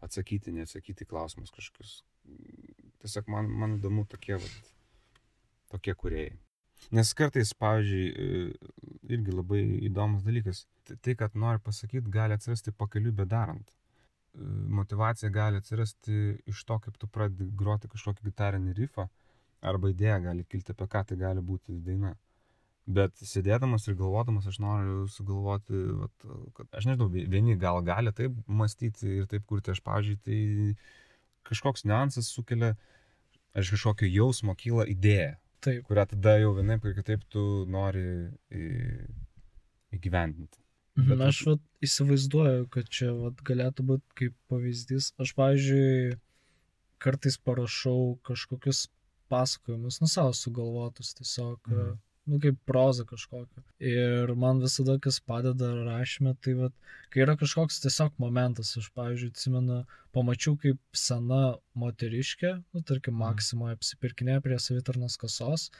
atsakyti, neatsakyti klausimus kažkokius. Tiesiog man, man įdomu tokie, vat, tokie kuriejai. Nes kartais, pavyzdžiui, e, irgi labai įdomus dalykas. Tai, tai kad nori pasakyti, gali atsirasti pakeliu bedarant. E, Motivacija gali atsirasti iš to, kaip tu pradedi groti kažkokį gitarinį rifą, arba idėja gali kilti, apie ką tai gali būti daina. Bet sėdėdamas ir galvodamas, aš noriu sugalvoti, vat, kad aš nežinau, vie- vieni gal gali taip mąstyti ir taip kurti, aš, pavyzdžiui, tai kažkoks niuansas sukelia, aš kažkokio jausmo kyla idėja, taip. kurią tada jau vienaip ir kitaip tu nori įgyvendinti. Bet Bet aš vat, įsivaizduoju, kad čia vat, galėtų būti kaip pavyzdys. Aš, pavyzdžiui, kartais parašau kažkokius pasakojimus, nu savo sugalvotus tiesiog, Mhm. Nu kaip proza kažkokia. Ir man visada kas padeda rašymė, tai vat, kai yra kažkoks tiesiog momentas, aš, pavyzdžiui, atsimenu, pamačiau kaip sena moteriškė, nu tarkim, Mhm. Maksimoje apsipirkinė prie savitarnos kasos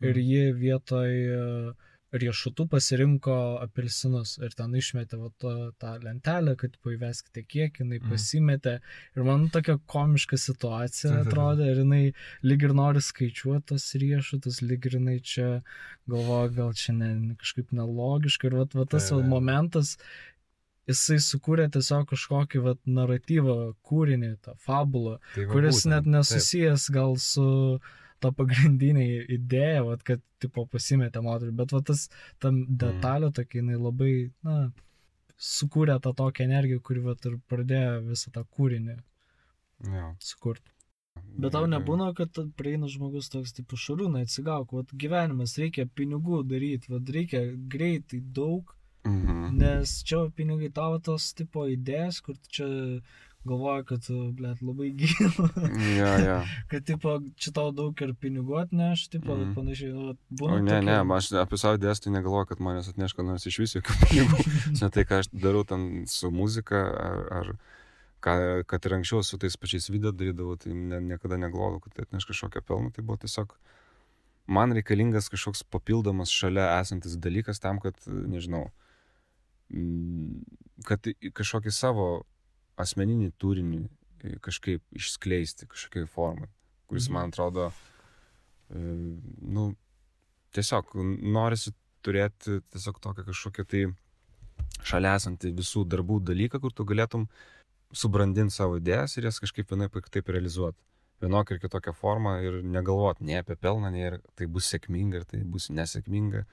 ir Mhm. ji vietoj e, riešutų pasirinko apelsinus ir ten išmetė va, to, tą lentelę, kad paiveskite kiek, jinai Mhm. pasimetė. Ir man tokia komiška situacija Mhm. atrodė ir jinai lyg ir nori skaičiuoti tos riešutus, lyg ir jinai čia galvoja, gal čia ne, kažkaip nelogiška. Ir va, va tas va, Taip. momentas, jisai sukūrė tiesiog kažkokį va, naratyvą, kūrinį, tą fabulą Tai va kuris būtent, net taip. nesusijęs gal su ta pagrindinė idėja, vat, kad tipo pasimetė moterį, bet va, tas tam Mhm. detalė tokia, jinai labai, na, sukūrė tą tokią energiją, kuri vat, ir pradėjo visą tą kūrinį Jo. sukurti. Bet tau nebūna, kad prieina žmogus toks, tipo, šarūnai, atsigauk, vat, gyvenimas reikia pinigų daryti, vat, reikia greitai daug, Mhm. nes čia pinigai tavo tos tipo idėjas, kur čia galvoja, kad, blėt, labai gyva. Ja, ja. kad, tipo, čia tau daug ir pinigų atneš, tipo, mm. panašiai, nu, vat, O būna. ne, ne, tokie- aš apie savo tai negalvoju, kad manęs atneš ką nors iš viso jokių pinigų. <laughs> ne tai, ką aš darau ten su muzika, ar, ar ką, kad ir anksčiau su tais pačiais video darydavau, tai ne, niekada negalvojau, kad tai atneš kažkokią pelną. Tai buvo tiesiog man reikalingas kažkoks papildomas šalia esantis dalykas tam, kad, nežinau, kad kažkokį savo asmeninį turinį e, kažkaip išskleisti kažkokiai formai, kuris Mhm. man atrodo, e, nu, tiesiog norisi turėti tiesiog tokią kažkokią tai šalia esantį visų darbų dalyką, kur tu galėtum subrandinti savo idėjas ir jas kažkaip vienaip ar kitaip realizuoti. Vienokia ir kitokia forma ir negalvoti nei apie pelną, nei ar tai bus sėkminga, ar tai bus nesėkminga.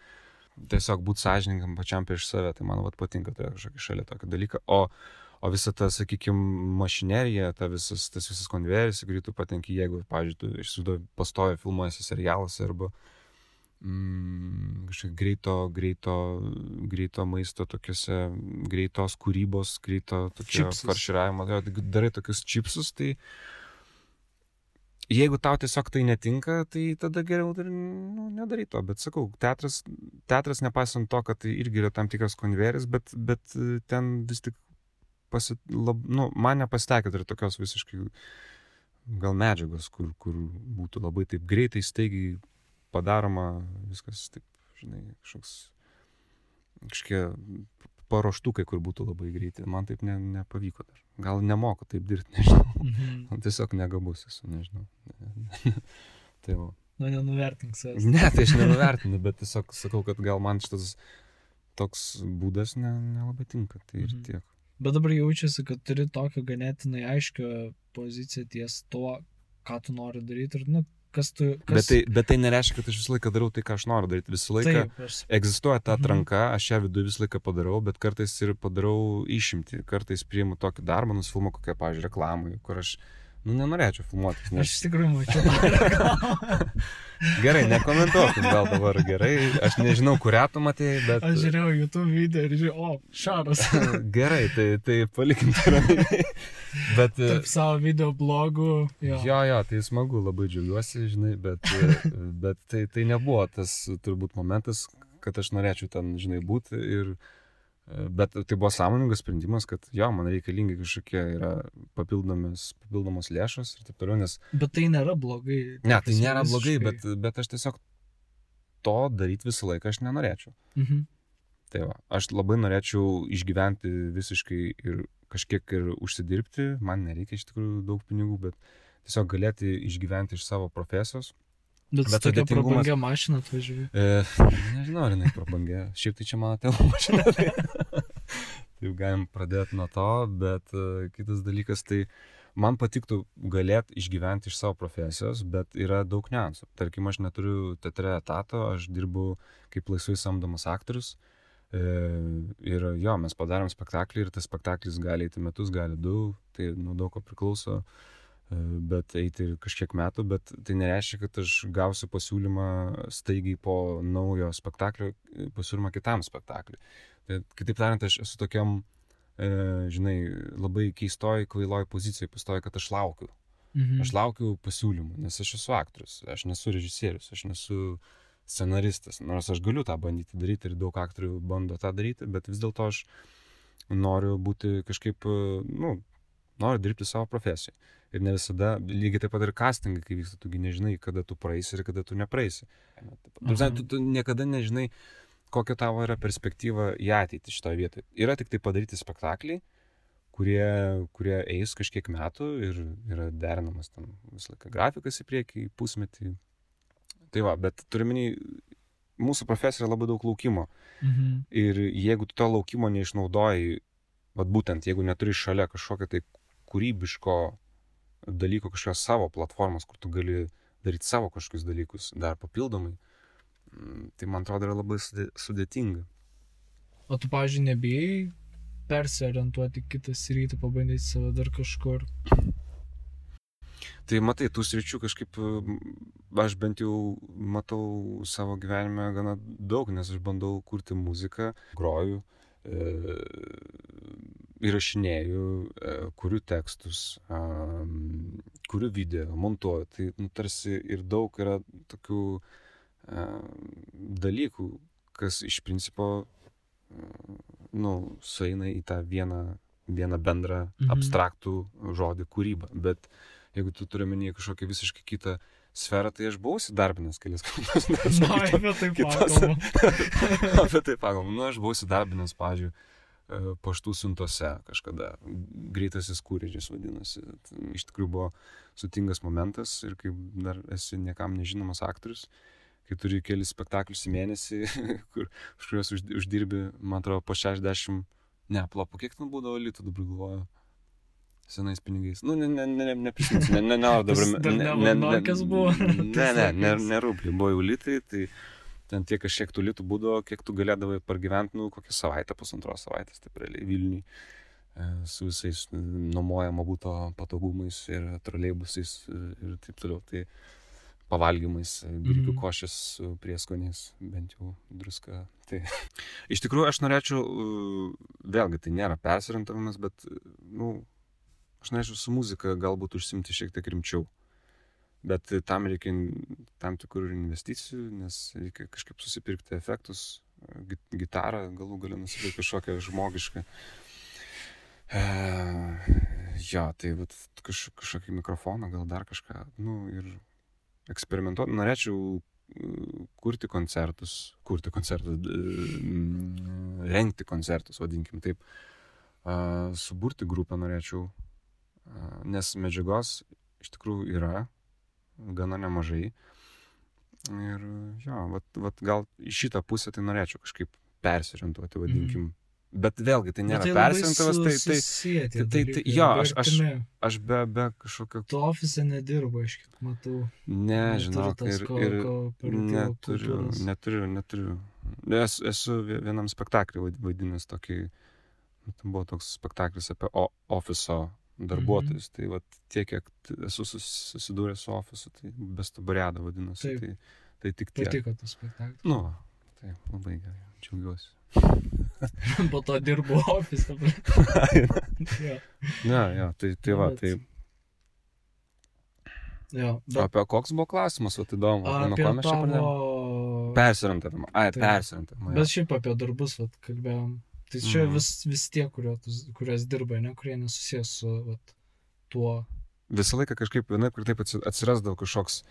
Tiesiog būti sąžiningam pačiam prieš save, tai man vat patinka turėti kažkokį šalia tokį dalyką. O, o visa ta, sakykime, mašinerija, ta visas, tas visas konvejeris, į kurį tu patenki, jeigu, pavyzdžiui, tu išsiduoji pastovi filmuojasi serialuose arba mm, kažkaip greito, greito, greito maisto, tokiuose greitos kūrybos, greito farširavimo, darai tokius čipsus, tai jeigu tau tiesiog tai netinka, tai tada geriau ir nu, nedarai to. Bet sakau, teatras, teatras nepaisant to, kad tai irgi yra tam tikras konvejeris, bet, bet ten vis tik pasi, lab, nu, man nepasitaikė dar tokios visiškai gal medžiagos, kur, kur būtų labai taip greitai, staigiai padaroma, viskas taip, žinai, kažkoks kažkokie paruoštukai, kur būtų labai greitai. Man taip ne, nepavyko dar. Gal nemoku taip dirbti, <laughs> nežinau. Mhm. Man tiesiog negabus esu, nežinau. <laughs> tai va. Nu, nenuvertink savęs. Ne, tai aš nenuvertinu, bet tiesiog sakau, kad gal man šitas toks būdas ne, nelabai tinka. Tai ir Mhm. tiek. Bet dabar jaučiasi, kad turi tokią ganėtinai aiškę poziciją ties tuo, ką tu nori daryti ir, nu, kas tu... Kas... Bet tai, bet tai nereiškia, kad aš visą laiką darau tai, ką aš noriu daryti. Visą laiką Taip, aš... egzistuoja ta Mhm. atranka, aš ją viduje visą laiką padarau, bet kartais ir padarau išimti. Kartais priimu tokį darbą, nusifilmu kokią, pavyzdžiui, reklamą, kur aš, nu, nenorėčiau filmuotis. Aš Nes... iš tikrųjų mačiau. <laughs> Gerai, nekomentuokim gal dabar gerai. Aš nežinau, kurią tu matėjai, bet... Aš žiūrėjau YouTube video ir žiūrėjau, o, šaras. <laughs> Gerai, tai, tai palikim tai ramiai. Bet... Taip savo video blogų. Jo. Jo, jo, tai smagu, labai džiaugiuosi, žinai, bet, bet tai, tai nebuvo tas turbūt momentas, kad aš norėčiau ten, žinai, būti ir... Bet tai buvo sąmoningas sprendimas, kad jo, man reikalingi kažkokie yra papildomis, papildomos lėšos ir taip toliau, nes... Bet tai nėra blogai. Ne, tai nėra blogai, visiškai- bet, bet aš tiesiog to daryti visą laiką aš nenorėčiau. Mhm. Tai va, aš labai norėčiau išgyventi visiškai ir kažkiek ir užsidirbti, man nereikia iš tikrųjų daug pinigų, bet tiesiog galėti išgyventi iš savo profesijos. Bet, Bet tokia prabangia mašina atvažiuoja. E, <laughs> nežinau, ar jinai prabangė. Šiaip tai čia mano tėvo <laughs> mašina. Tai, taip galim pradėti nuo to, bet e, kitas dalykas, tai man patiktų galėti išgyventi iš savo profesijos, bet yra daug niuansų. Tarkim, aš neturiu teatre etato, aš dirbu kaip laisvai samdomas aktorius. E, ir jo, mes padarėm spektaklį ir tas spektaklis gali eiti metus, gali du, tai nuo daug ko priklauso e, bet eiti ir kažkiek metų, bet tai nereiškia, kad aš gausiu pasiūlymą staigiai po naujo spektaklio, e, pasiūlymą kitam spektakliui. Tai, kitaip tariant, aš esu tokiam, e, žinai, labai keistoj, kvailoj pozicijai, pastoju, kad aš laukiu. Mhm. Aš laukiu pasiūlymų, nes aš esu aktorius, aš nesu režisierius, aš nesu scenaristas, nors aš galiu tą bandyti daryti ir daug aktorių bando tą daryti, bet vis dėlto aš noriu būti kažkaip, e, nu, noriu dirbti savo profesiją. Ir ne visada, lygiai taip pat ir castingai, kai vyksta, tugi nežinai, kada tu praeisi ir kada tu nepraeisi. Tu, tu, tu niekada nežinai, kokia tavo yra perspektyva į ateitį šitoje vietoje. Yra tik tai padaryti spektakliai, kurie, kurie eis kažkiek metų ir yra derinamas tam visą laiką grafikas į priekį, pusmetį. Tai va, bet turime, mūsų profesija yra labai daug laukimo. Mhm. Ir jeigu tu to laukimo neišnaudoji, vad būtent, jeigu neturi šalia kažkokio tai kūrybiško dalyko, kažkokios savo platformos, kur tu gali daryti savo kažkokius dalykus dar papildomai, mm, tai man atrodo yra labai sudė- sudėtinga. O tu, pavyzdžiui, nebijai persiorientuoti kitą sritį, pabandyti save dar kažkur. Tai matai, tų sričių kažkaip aš bent jau matau savo gyvenime gana daug, nes aš bandau kurti muziką, groju, įrašinėju, kuriu tekstus, kuriu video, montuoju. Tai nu, tarsi ir daug yra tokių dalykų, kas iš principo nu, sueina į tą vieną, vieną bendrą Mhm. abstraktų žodį kūrybą. Bet jeigu tu turi menį kažkokią visiškai kitą sferą, tai aš buvau įsidarbinęs kelias kartus. <laughs> Na, apie tai pakalbam. <laughs> apie tai pagalvom. Nu, aš buvau įsidarbinęs, pavyzdžiui, e, paštų siuntose kažkada. Greitasis kūrėdžis vadinasi. Tai Iš tikrųjų buvo sutingas momentas ir kai dar esi niekam nežinomas aktorius, kai turi kelis spektaklius į mėnesį, <laughs> kur, už kuriuos uždi- uždirbi, man atrodo, po 60, ne, plopo, kiek ten būdavo litų, dabar galvoju. Senais pinigais. Nu, ne, ne, ne, neprisimenu, ne, ne, ne, <laughs> dabar. Dar ne Ne, tais ne, ne, laikais. <laughs> ne rubliai, buvo jau litai, tai ten tiek kažkiek tų litų būdavo, kiek tu galėdavai pargyventi, nu, kokią savaitę, pusantros savaitės, taip realiai Vilniui, e, su visais e, nuomojamo būto patogumais ir troleibusais e, ir taip toliau. Tai pavalgymais, grikių Mhm. košės su prieskoniais, bent jau druska. Tai iš tikrųjų aš norėčiau, vėlgi tai nėra persirinkimas, bet, e, nu, aš norėčiau su muzika galbūt užsimti šiek tiek rimčiau. Bet tam reikia tam tikrų investicijų, nes reikia kažkaip susipirkti efektus, gi- gitarą, galų galę nusipirkti kažkokią žmogišką. E, jo, tai vat, kaž, kažkokį mikrofoną, gal dar kažką, nu ir eksperimentuoti. Norėčiau e, kurti koncertus, kurti koncertus, mm, rengti koncertus, vadinkim taip. E, Suburti grupę norėčiau, nes medžiagos iš tikrųjų yra gana nemažai. Ir jo, vat, vat gal į šitą pusę tai norėčiau kažkaip persiorientuoti, vadinkim, Bet vėlgi, tai nėra persinkavas, su- tai, tai tai- tai- dalykai, jo, aš- aš- aš be, be kažkokio, Tu ofise nedirba, aš kiek matau. ne, žinok, ir, ir neturiu, neturiu, neturiu. Esu, esu vie- vienam spektaklį vaid- vaidinęs tokį, ten buvo toks spektaklis apie o, ofiso darbuotojus. Mhm. Tai va tiek, kiek esu sus- susidūręs su ofisu, tai bestubariada vadinasi. Taip. Tai, tai tik tiek. Patiko tas spektaklis. Nu, va, tai labai gerai, džiaugiuosi. <laughs> Po to dirbu ofise. <laughs> jo. ne, jo, tai, tai va, Bet- tai Jo, bet apie koks buvo klausimas, o tai įdomu, nuo ko mes čia pradėjome? tavo... Persirantavimą. Ai, Taip. persirantavimą. Bet šiaip apie darbus, vat, kalbėjom. Tai čia Mhm. vis, vis tie, kuriuos dirbai, ne, kurie nesusijęs su vat, tuo. Visą laiką kažkaip vienaip ir taip atsi- atsirasdavo kažkoks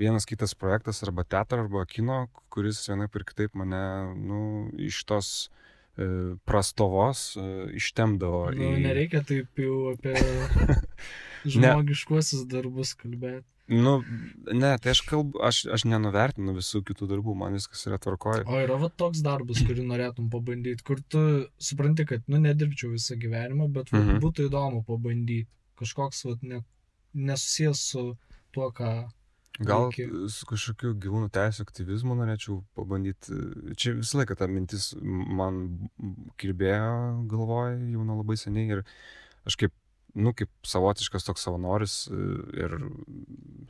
vienas kitas projektas arba teatro, arba kino, kuris vienaip ir kitaip mane, nu, iš tos e, prastovos e, ištemdavo. Nu, nereikia taip jau apie <laughs> žmogiškuosius darbus kalbėti. Nu, ne, tai aš kalbu, aš, aš nenuvertinu visų kitų darbų, man viskas yra tvarkoje. O yra va toks darbas, kurį norėtum pabandyti, kur tu supranti, kad, nu, nedirbčiau visą gyvenimą, bet va, Mhm. būtų įdomu pabandyti. Kažkoks, va, ne, nesusijęs su tuo, ką... Gal Veiki. su kažkokiu gyvūnų teisų aktyvizmu norėčiau pabandyti. Čia visą laiką ta mintis man kirbėjo galvoje jau nuo labai seniai ir aš kaip, nu, kaip savotiškas toks savanoris e, ir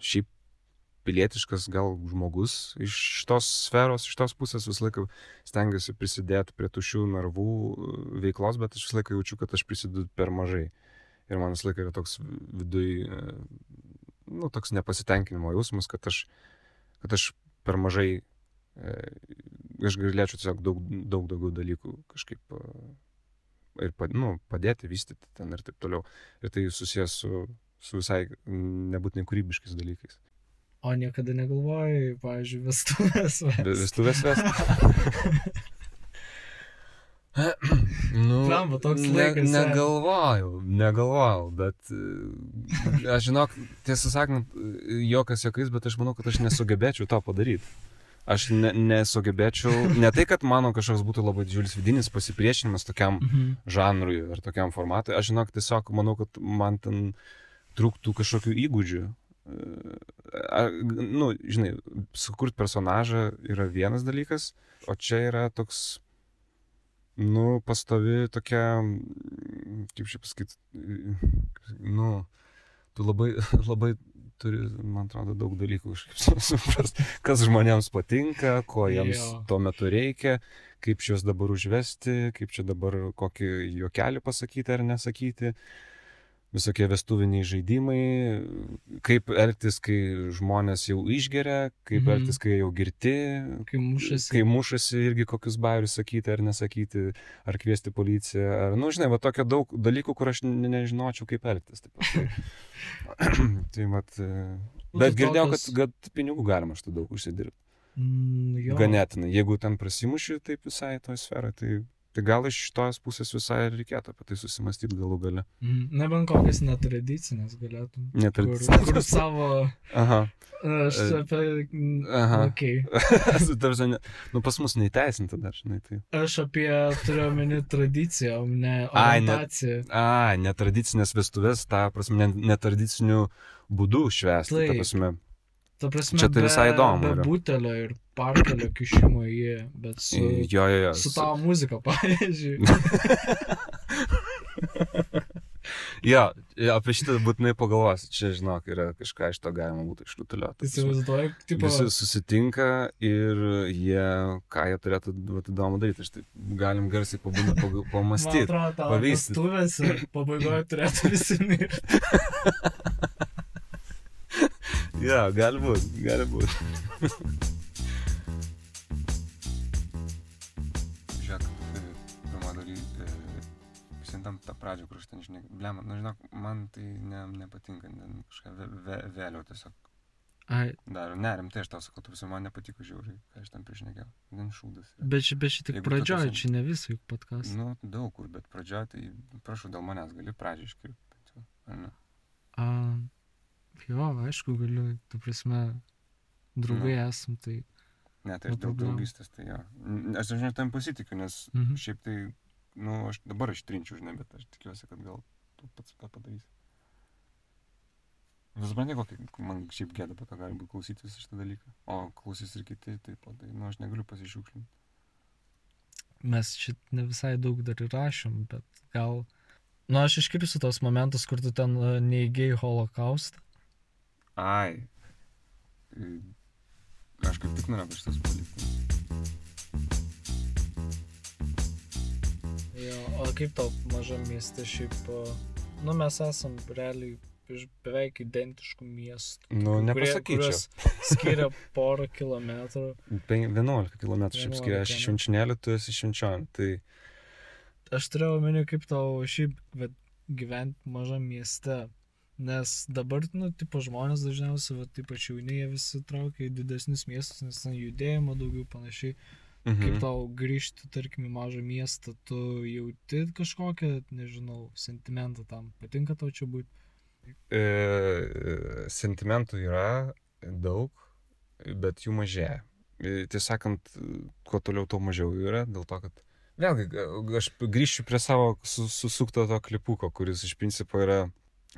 šiaip pilietiškas gal žmogus iš šitos sferos, iš tos pusės visą laiką stengiuosi prisidėti prie tušių narvų e, veiklos, bet aš visą laiką jaučiu, kad aš prisidedu per mažai. Ir man visą laiką yra toks viduj, e, nu, toks nepasitenkinimo jausmas, kad aš, kad aš per mažai, aš galėčiau tiesiog daug, daug daugiau dalykų kažkaip ir nu, padėti, vystyti ten ir taip toliau. Ir tai susijęs su, su visai nebūtinai kūrybiškais dalykais. O niekada negalvojai, pavyzdžiui, vestuvės. Be- Vestuvės vest. <laughs> nu, Blemba, toks laikas, ne? Negalvojau, negalvojau, bet e, aš žinok, tiesą sakant, jokas jokais, bet aš manau, kad aš nesugebėčiau to padaryti. Aš ne, nesugebėčiau, ne tai, kad mano kažkoks būtų labai didžiulis vidinis pasipriešinimas tokiam Mhm. žanrui ar tokiam formatui, aš žinok, tiesiog manau, kad man ten trūktų kažkokių įgūdžių. E, Ar, nu, žinai, sukurti personažą yra vienas dalykas, o čia yra toks, nu, pastovi tokia, mm, kaip čia pasakyti, nu, tu labai, <laughs> labai turi, man atrodo, daug dalykų kažkaip suprast, kas žmonėms patinka, ko jiems Jo. tuo metu reikia, kaip šios dabar užvesti, kaip čia dabar kokį juokelį pasakyti ar nesakyti, visokie vestuviniai žaidimai, kaip elgtis, kai žmonės jau išgeria, kaip Mhm. elgtis, kai jau girti, Kai mušasi. kai mušasi irgi kokius bairius sakyti ar nesakyti, ar kviesti policiją, ar, nu, žinai, va tokia daug dalykų, kur aš ne, nežinočiau, kaip elgtis. Taip, tai, <clears throat> tai vat, e, Nu, bet tai girdėjau, kad, kad pinigų galima štai daug užsidirbti. Mm, jo. Ganėtinai. Jeigu ten prasimuši taip visai toj sferai, tai, tai gal iš tos pusės visai reikėtų apie tai susimastyti galų gale. Mm, Nebent kokias netradicinės galėtum. Kur, Netradicinės. kur savo... Aha. Aš E, apie... mm, aha. Okay. Tarsi, ne, nu pas mus neįteisinta dar, žinai, tai. Aš apie turiu omeny tradiciją, o ne Ai, ne- orientaciją. A, netradicinės vestuvės, ta prasme, ne- netradiciniu būdu švęsti. Ta prasme, Ta prasme, Čia tai visai įdomu Be butelio ir parkelio kišimo į jį, bet su, jo, jo, jo. su tavo muzika, <laughs> pavyzdžiui. Jo, apie šitą būtinai pagalvosiu. Čia, žinok, yra kažką iš to galima būtų išrutuliuoti. Įsivaizduoju, tipo, Visi susitinka ir jie, ką jie turėtų vat, įdomu daryti. Aš taip galim garsiai man pamastyti. tavo pavystyt. vestuvėse <laughs> pabaigoje turėtų visi mirti. Jo, gali būti, gali būti. Prisimtam tą pradžią, kur aš ten, žinai, blem, nu žinok, man tai ne, nepatinka, ne, kažką vė, vė, vėliau tiesiog Ai, daro. Ne, rimtai aš tau sakau, tu man nepatiko žiauriai, ką aš ten priešnekėjau. Gan šūdas. bet bet čia tik pradžioje, čia ne visai podkastas. Nu, daug kur, bet pradžioje, tai prašau, dėl manęs gali pradžią iškirpti. Ar ne? A, jo, aišku, galiu, tu prasme, draugai Nu. esam, tai... Ne, tai aš dėl draugystės, tai jo. Aš dažnai tam pasitikiu, nes Mhm. šiaip tai nu, aš dabar ištrinčiau, žinai, bet aš tikiuosi, kad gal tu pats tą padarysi. Vis supranti, kokį man šiaip gėda po to gali būti klausyti visą šitą dalyką. O klausys ir kiti, taip pat, tai, nu, aš negaliu pasišiukšlinti. Mes šit ne visai daug dar įrašėm, bet gal... Nu, aš iškirsiu tos momentus, kur tu ten e, neįgėjai holokaustą. Ai. E, Aš kaip tik norėjau šitas palikti. Jo, o kaip tau mažam mieste šiaip... Nu, mes esam realiai iš beveik identiškų miestų. Nu, nepasakyčiau. Skiria porą kilometrų. Pen- 11 km šiaip skiria, aš 11, iš švenčionėlį, tu esi švenčionį. Tai Aš turėjau omeny, kaip tau šiaip gyventi mažam mieste. Nes dabar, nu, tipo žmonės dažniausiai, va, ypač jauni, jie visi traukia į didesnius miestus, nes ten judėjimo daugiau panašiai. Mhm. Kaip tau grįžti, tarkim, į mažą miestą, tu jauti kažkokią, nežinau, sentimentą tam. Patinka tau čia būti? e, sentimentų yra daug, bet jų mažėja. E, Tiesą sakant, kuo toliau, tuo mažiau jų yra, dėl to, kad vėlgi, aš grįšiu prie savo su- susukto to klipuko, kuris iš principo yra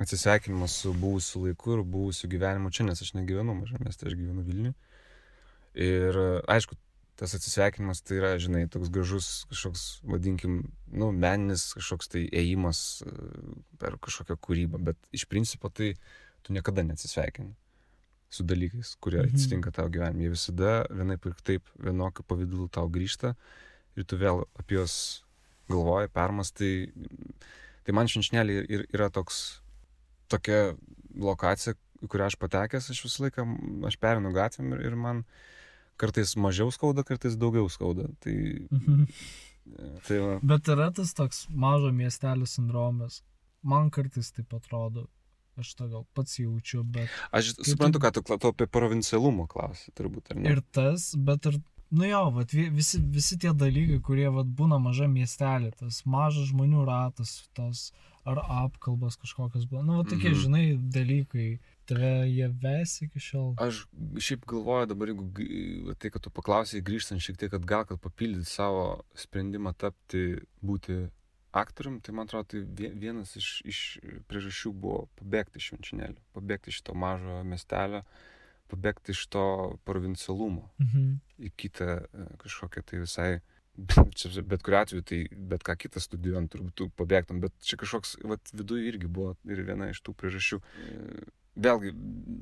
atsisveikinimas su buvusiu laiku ir buvusiu gyvenimu čia, nes aš negyvenu mažame mieste, aš gyvenu Vilniuje. Ir aišku, tas atsisveikinimas tai yra, žinai, toks gražus kažkoks, vadinkim, nu, meninis kažkoks tai ėjimas e, per kažkokią kūrybą, bet iš principo tai tu niekada neatsisveikini su dalykais, kurie Mhm. atsitinka tavo gyvenime. Jie visada vienaip ir taip vienokiu pavydalu tau grįžta ir tu vėl apie juos galvoji, permastai. Tai man šinšnelė ir yra toks, tokia lokacija, į kurią aš patekęs, aš visą laiką, aš perinu gatvėm ir, ir man kartais mažiau skauda, kartais daugiau skauda. Tai, tai va. Bet yra tas toks mažo miestelio sindromas. Man kartais taip atrodo. Aš tą gal pats jaučiu, bet Aš tu- suprantu, ką tu kla- tu apie provincialumą klausi, turbūt, ar ne? ir tas, bet ir, nu jo, vat, vi- visi, visi tie dalykai, kurie vat, būna maža miestelė, tas mažas žmonių ratas, tas ar apkalbas kažkokios buvo, nu, va, tokie, Mhm. mhm. žinai, dalykai, tave jie ves iki šiol. Aš šiaip galvoju dabar, jeigu tai, kad tu paklausai grįžtant šiek tiek atgal, kad papildyti savo sprendimą tapti, būti aktorium, tai man atrodo, tai vie- vienas iš, iš priežasčių buvo pabėgti iš švenčinėlio, pabėgti iš to mažo miestelio, pabėgti iš to provincialumo Mhm. į kitą e, kažkokią tai visai, čia bet kuriu atveju, tai bet ką kitą studijuojant turbūt tu pabėgtum, bet čia kažkoks, vat, viduje irgi buvo ir viena iš tų priežasčių. Vėlgi,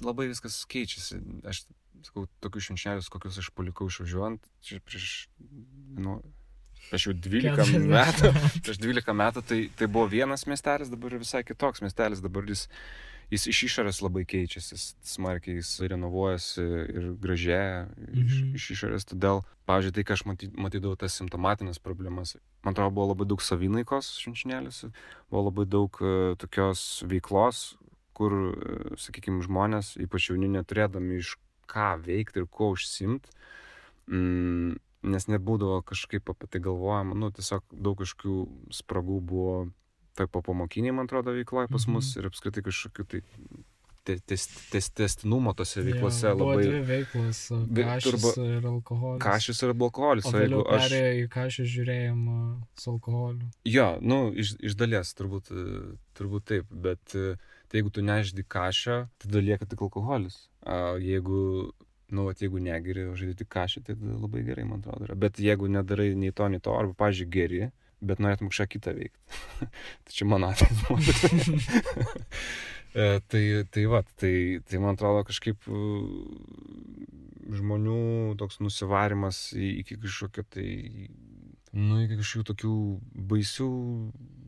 labai viskas keičiasi. Aš sakau, tokius švenčelius, kokius aš palikau išvažiuojant, prieš, nu, prieš jau 12 Keturiasdešimt metų, prieš 12 metų, tai, tai buvo vienas miestelis, dabar visai kitoks miestelis, dabar jis, jis iš išorės labai keičiasi, smarkiai jis renovuojasi ir gražėja iš, Mhm. iš išorės. Todėl, pavyzdžiui, tai, ką aš maty, matydavau tas simptomatinės problemas, man atrodo, buvo labai daug savinaikos švenčinėliuose, buvo labai daug uh, tokios veiklos, kur, uh, sakykime, žmonės, ypač jauni, neturėdami iš ką veikti ir kuo užsimti, mm, nes nebūdavo kažkaip apie tai galvojama, nu, tiesiog daug kažkokių spragų buvo tai po pamokiniai, man atrodo, veikloje pas mus Mhm. ir apskritai kažkokių tai te- tes- tes- testinumo tose veiklose buvo labai... Dvi veiklos - kažkas ir alkoholis. Kažis yra alkoholis, O jeigu aš... perėjo į kažką žiūrėjimą su alkoholiu. Jo, nu, iš, iš dalies turbūt, turbūt taip, bet e, tai jeigu tu neždi kažą, tada lieka tik alkoholis. O jeigu, nu, vat, jeigu negeri, o žaidži tik kažą, tai tada labai gerai, man atrodo. Yra. Bet jeigu nedarai nei to, nei to, arba, pažiūrėjau, geri, bet norėtum kažką kitą veikti. <laughs> tai čia mano atveju. <laughs> E, tai, tai va, tai, tai man atrodo kažkaip žmonių toks nusivarimas iki kažkokio tai, nu, iki kažkokių tokių baisių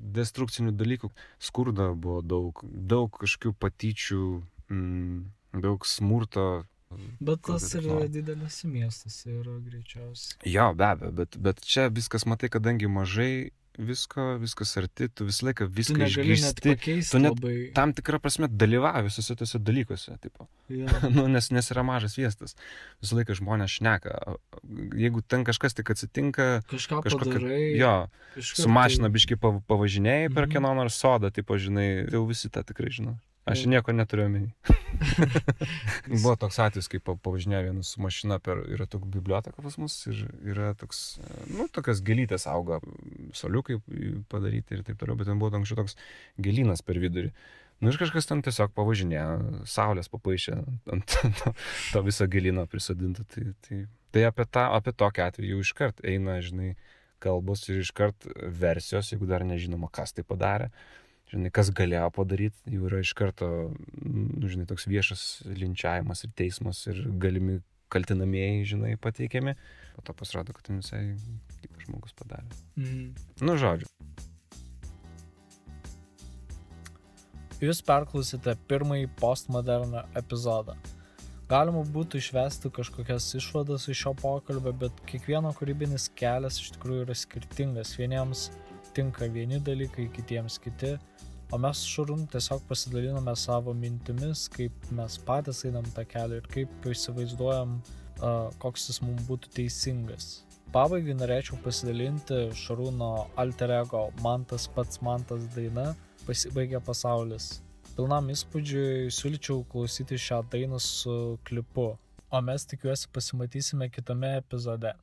destrukcinių dalykų. Skurda buvo daug, daug kažkokių patyčių, mm, daug smurto. Bet tas ir reklama? didelėse miestuose yra greičiausiai. Jo, be abejo, bet, bet čia viskas, matai, kadangi mažai visko, viskas arti, tu visą laiką Tu viską net išgirsti. pakeisti tu net labai. Tam tikrą prasme dalyvauji visose tose dalykuose, tipo. Jo. <laughs> nu, nes, nes yra mažas viestas. Visą laiką žmonės šneka. Jeigu ten kažkas tik atsitinka, Kažką kažkokia... padarai. Jo, iškart su tai- biški pav- pavažinėjai per Mhm. kieno nors sodą, tipo, žinai, jau visi tą tikrai žino. Aš nieko neturiu omeny. <laughs> Buvo toks atvejis, kai pa- pavažinėjo vienas su mašina per, yra tokia biblioteka pas mus ir yra toks, nu, tokios gelytės auga soliukai padaryti ir taip toliau, bet ten buvo anksčiau toks gėlynas per vidurį. Nu ir kažkas ten tiesiog pavažinėjo, saulės papaišė ant <laughs> to, to viso gėlyno prisodinto. Tai, tai, tai apie, tą, apie tokį atvejį jau iškart eina, žinai, kalbos ir iškart versijos, jeigu dar nežinoma, kas tai padarė. Žinai, kas galėjo padaryti, jau yra iš karto, nu, žinai, toks viešas linčiavimas ir teismas ir galimi kaltinamieji, žinai, pateikiami. Po to pasirodo, kad ten visai kitas žmogus padarė. Mhm. Nu, žodžiu. Jūs perklausėte pirmąjį postmoderno epizodą. Galima būtų išvesti kažkokias išvadas iš šio pokalbio, bet kiekvieno kūrybinis kelias iš tikrųjų yra skirtingas. Vieniems tinka vieni dalykai, kitiems kiti. O mes su Šarūnu tiesiog pasidaliname savo mintimis, kaip mes patys einam tą kelią ir kaip įsivaizduojam, koks jis mums būtų teisingas. Pabaigai norėčiau pasidalinti Šarūno alter ego Man tas pats man tas daina pasibaigia pasaulis. Pilnam įspūdžiui siūlyčiau klausyti šią dainą su klipu, o mes tikiuosi pasimatysime kitame epizode.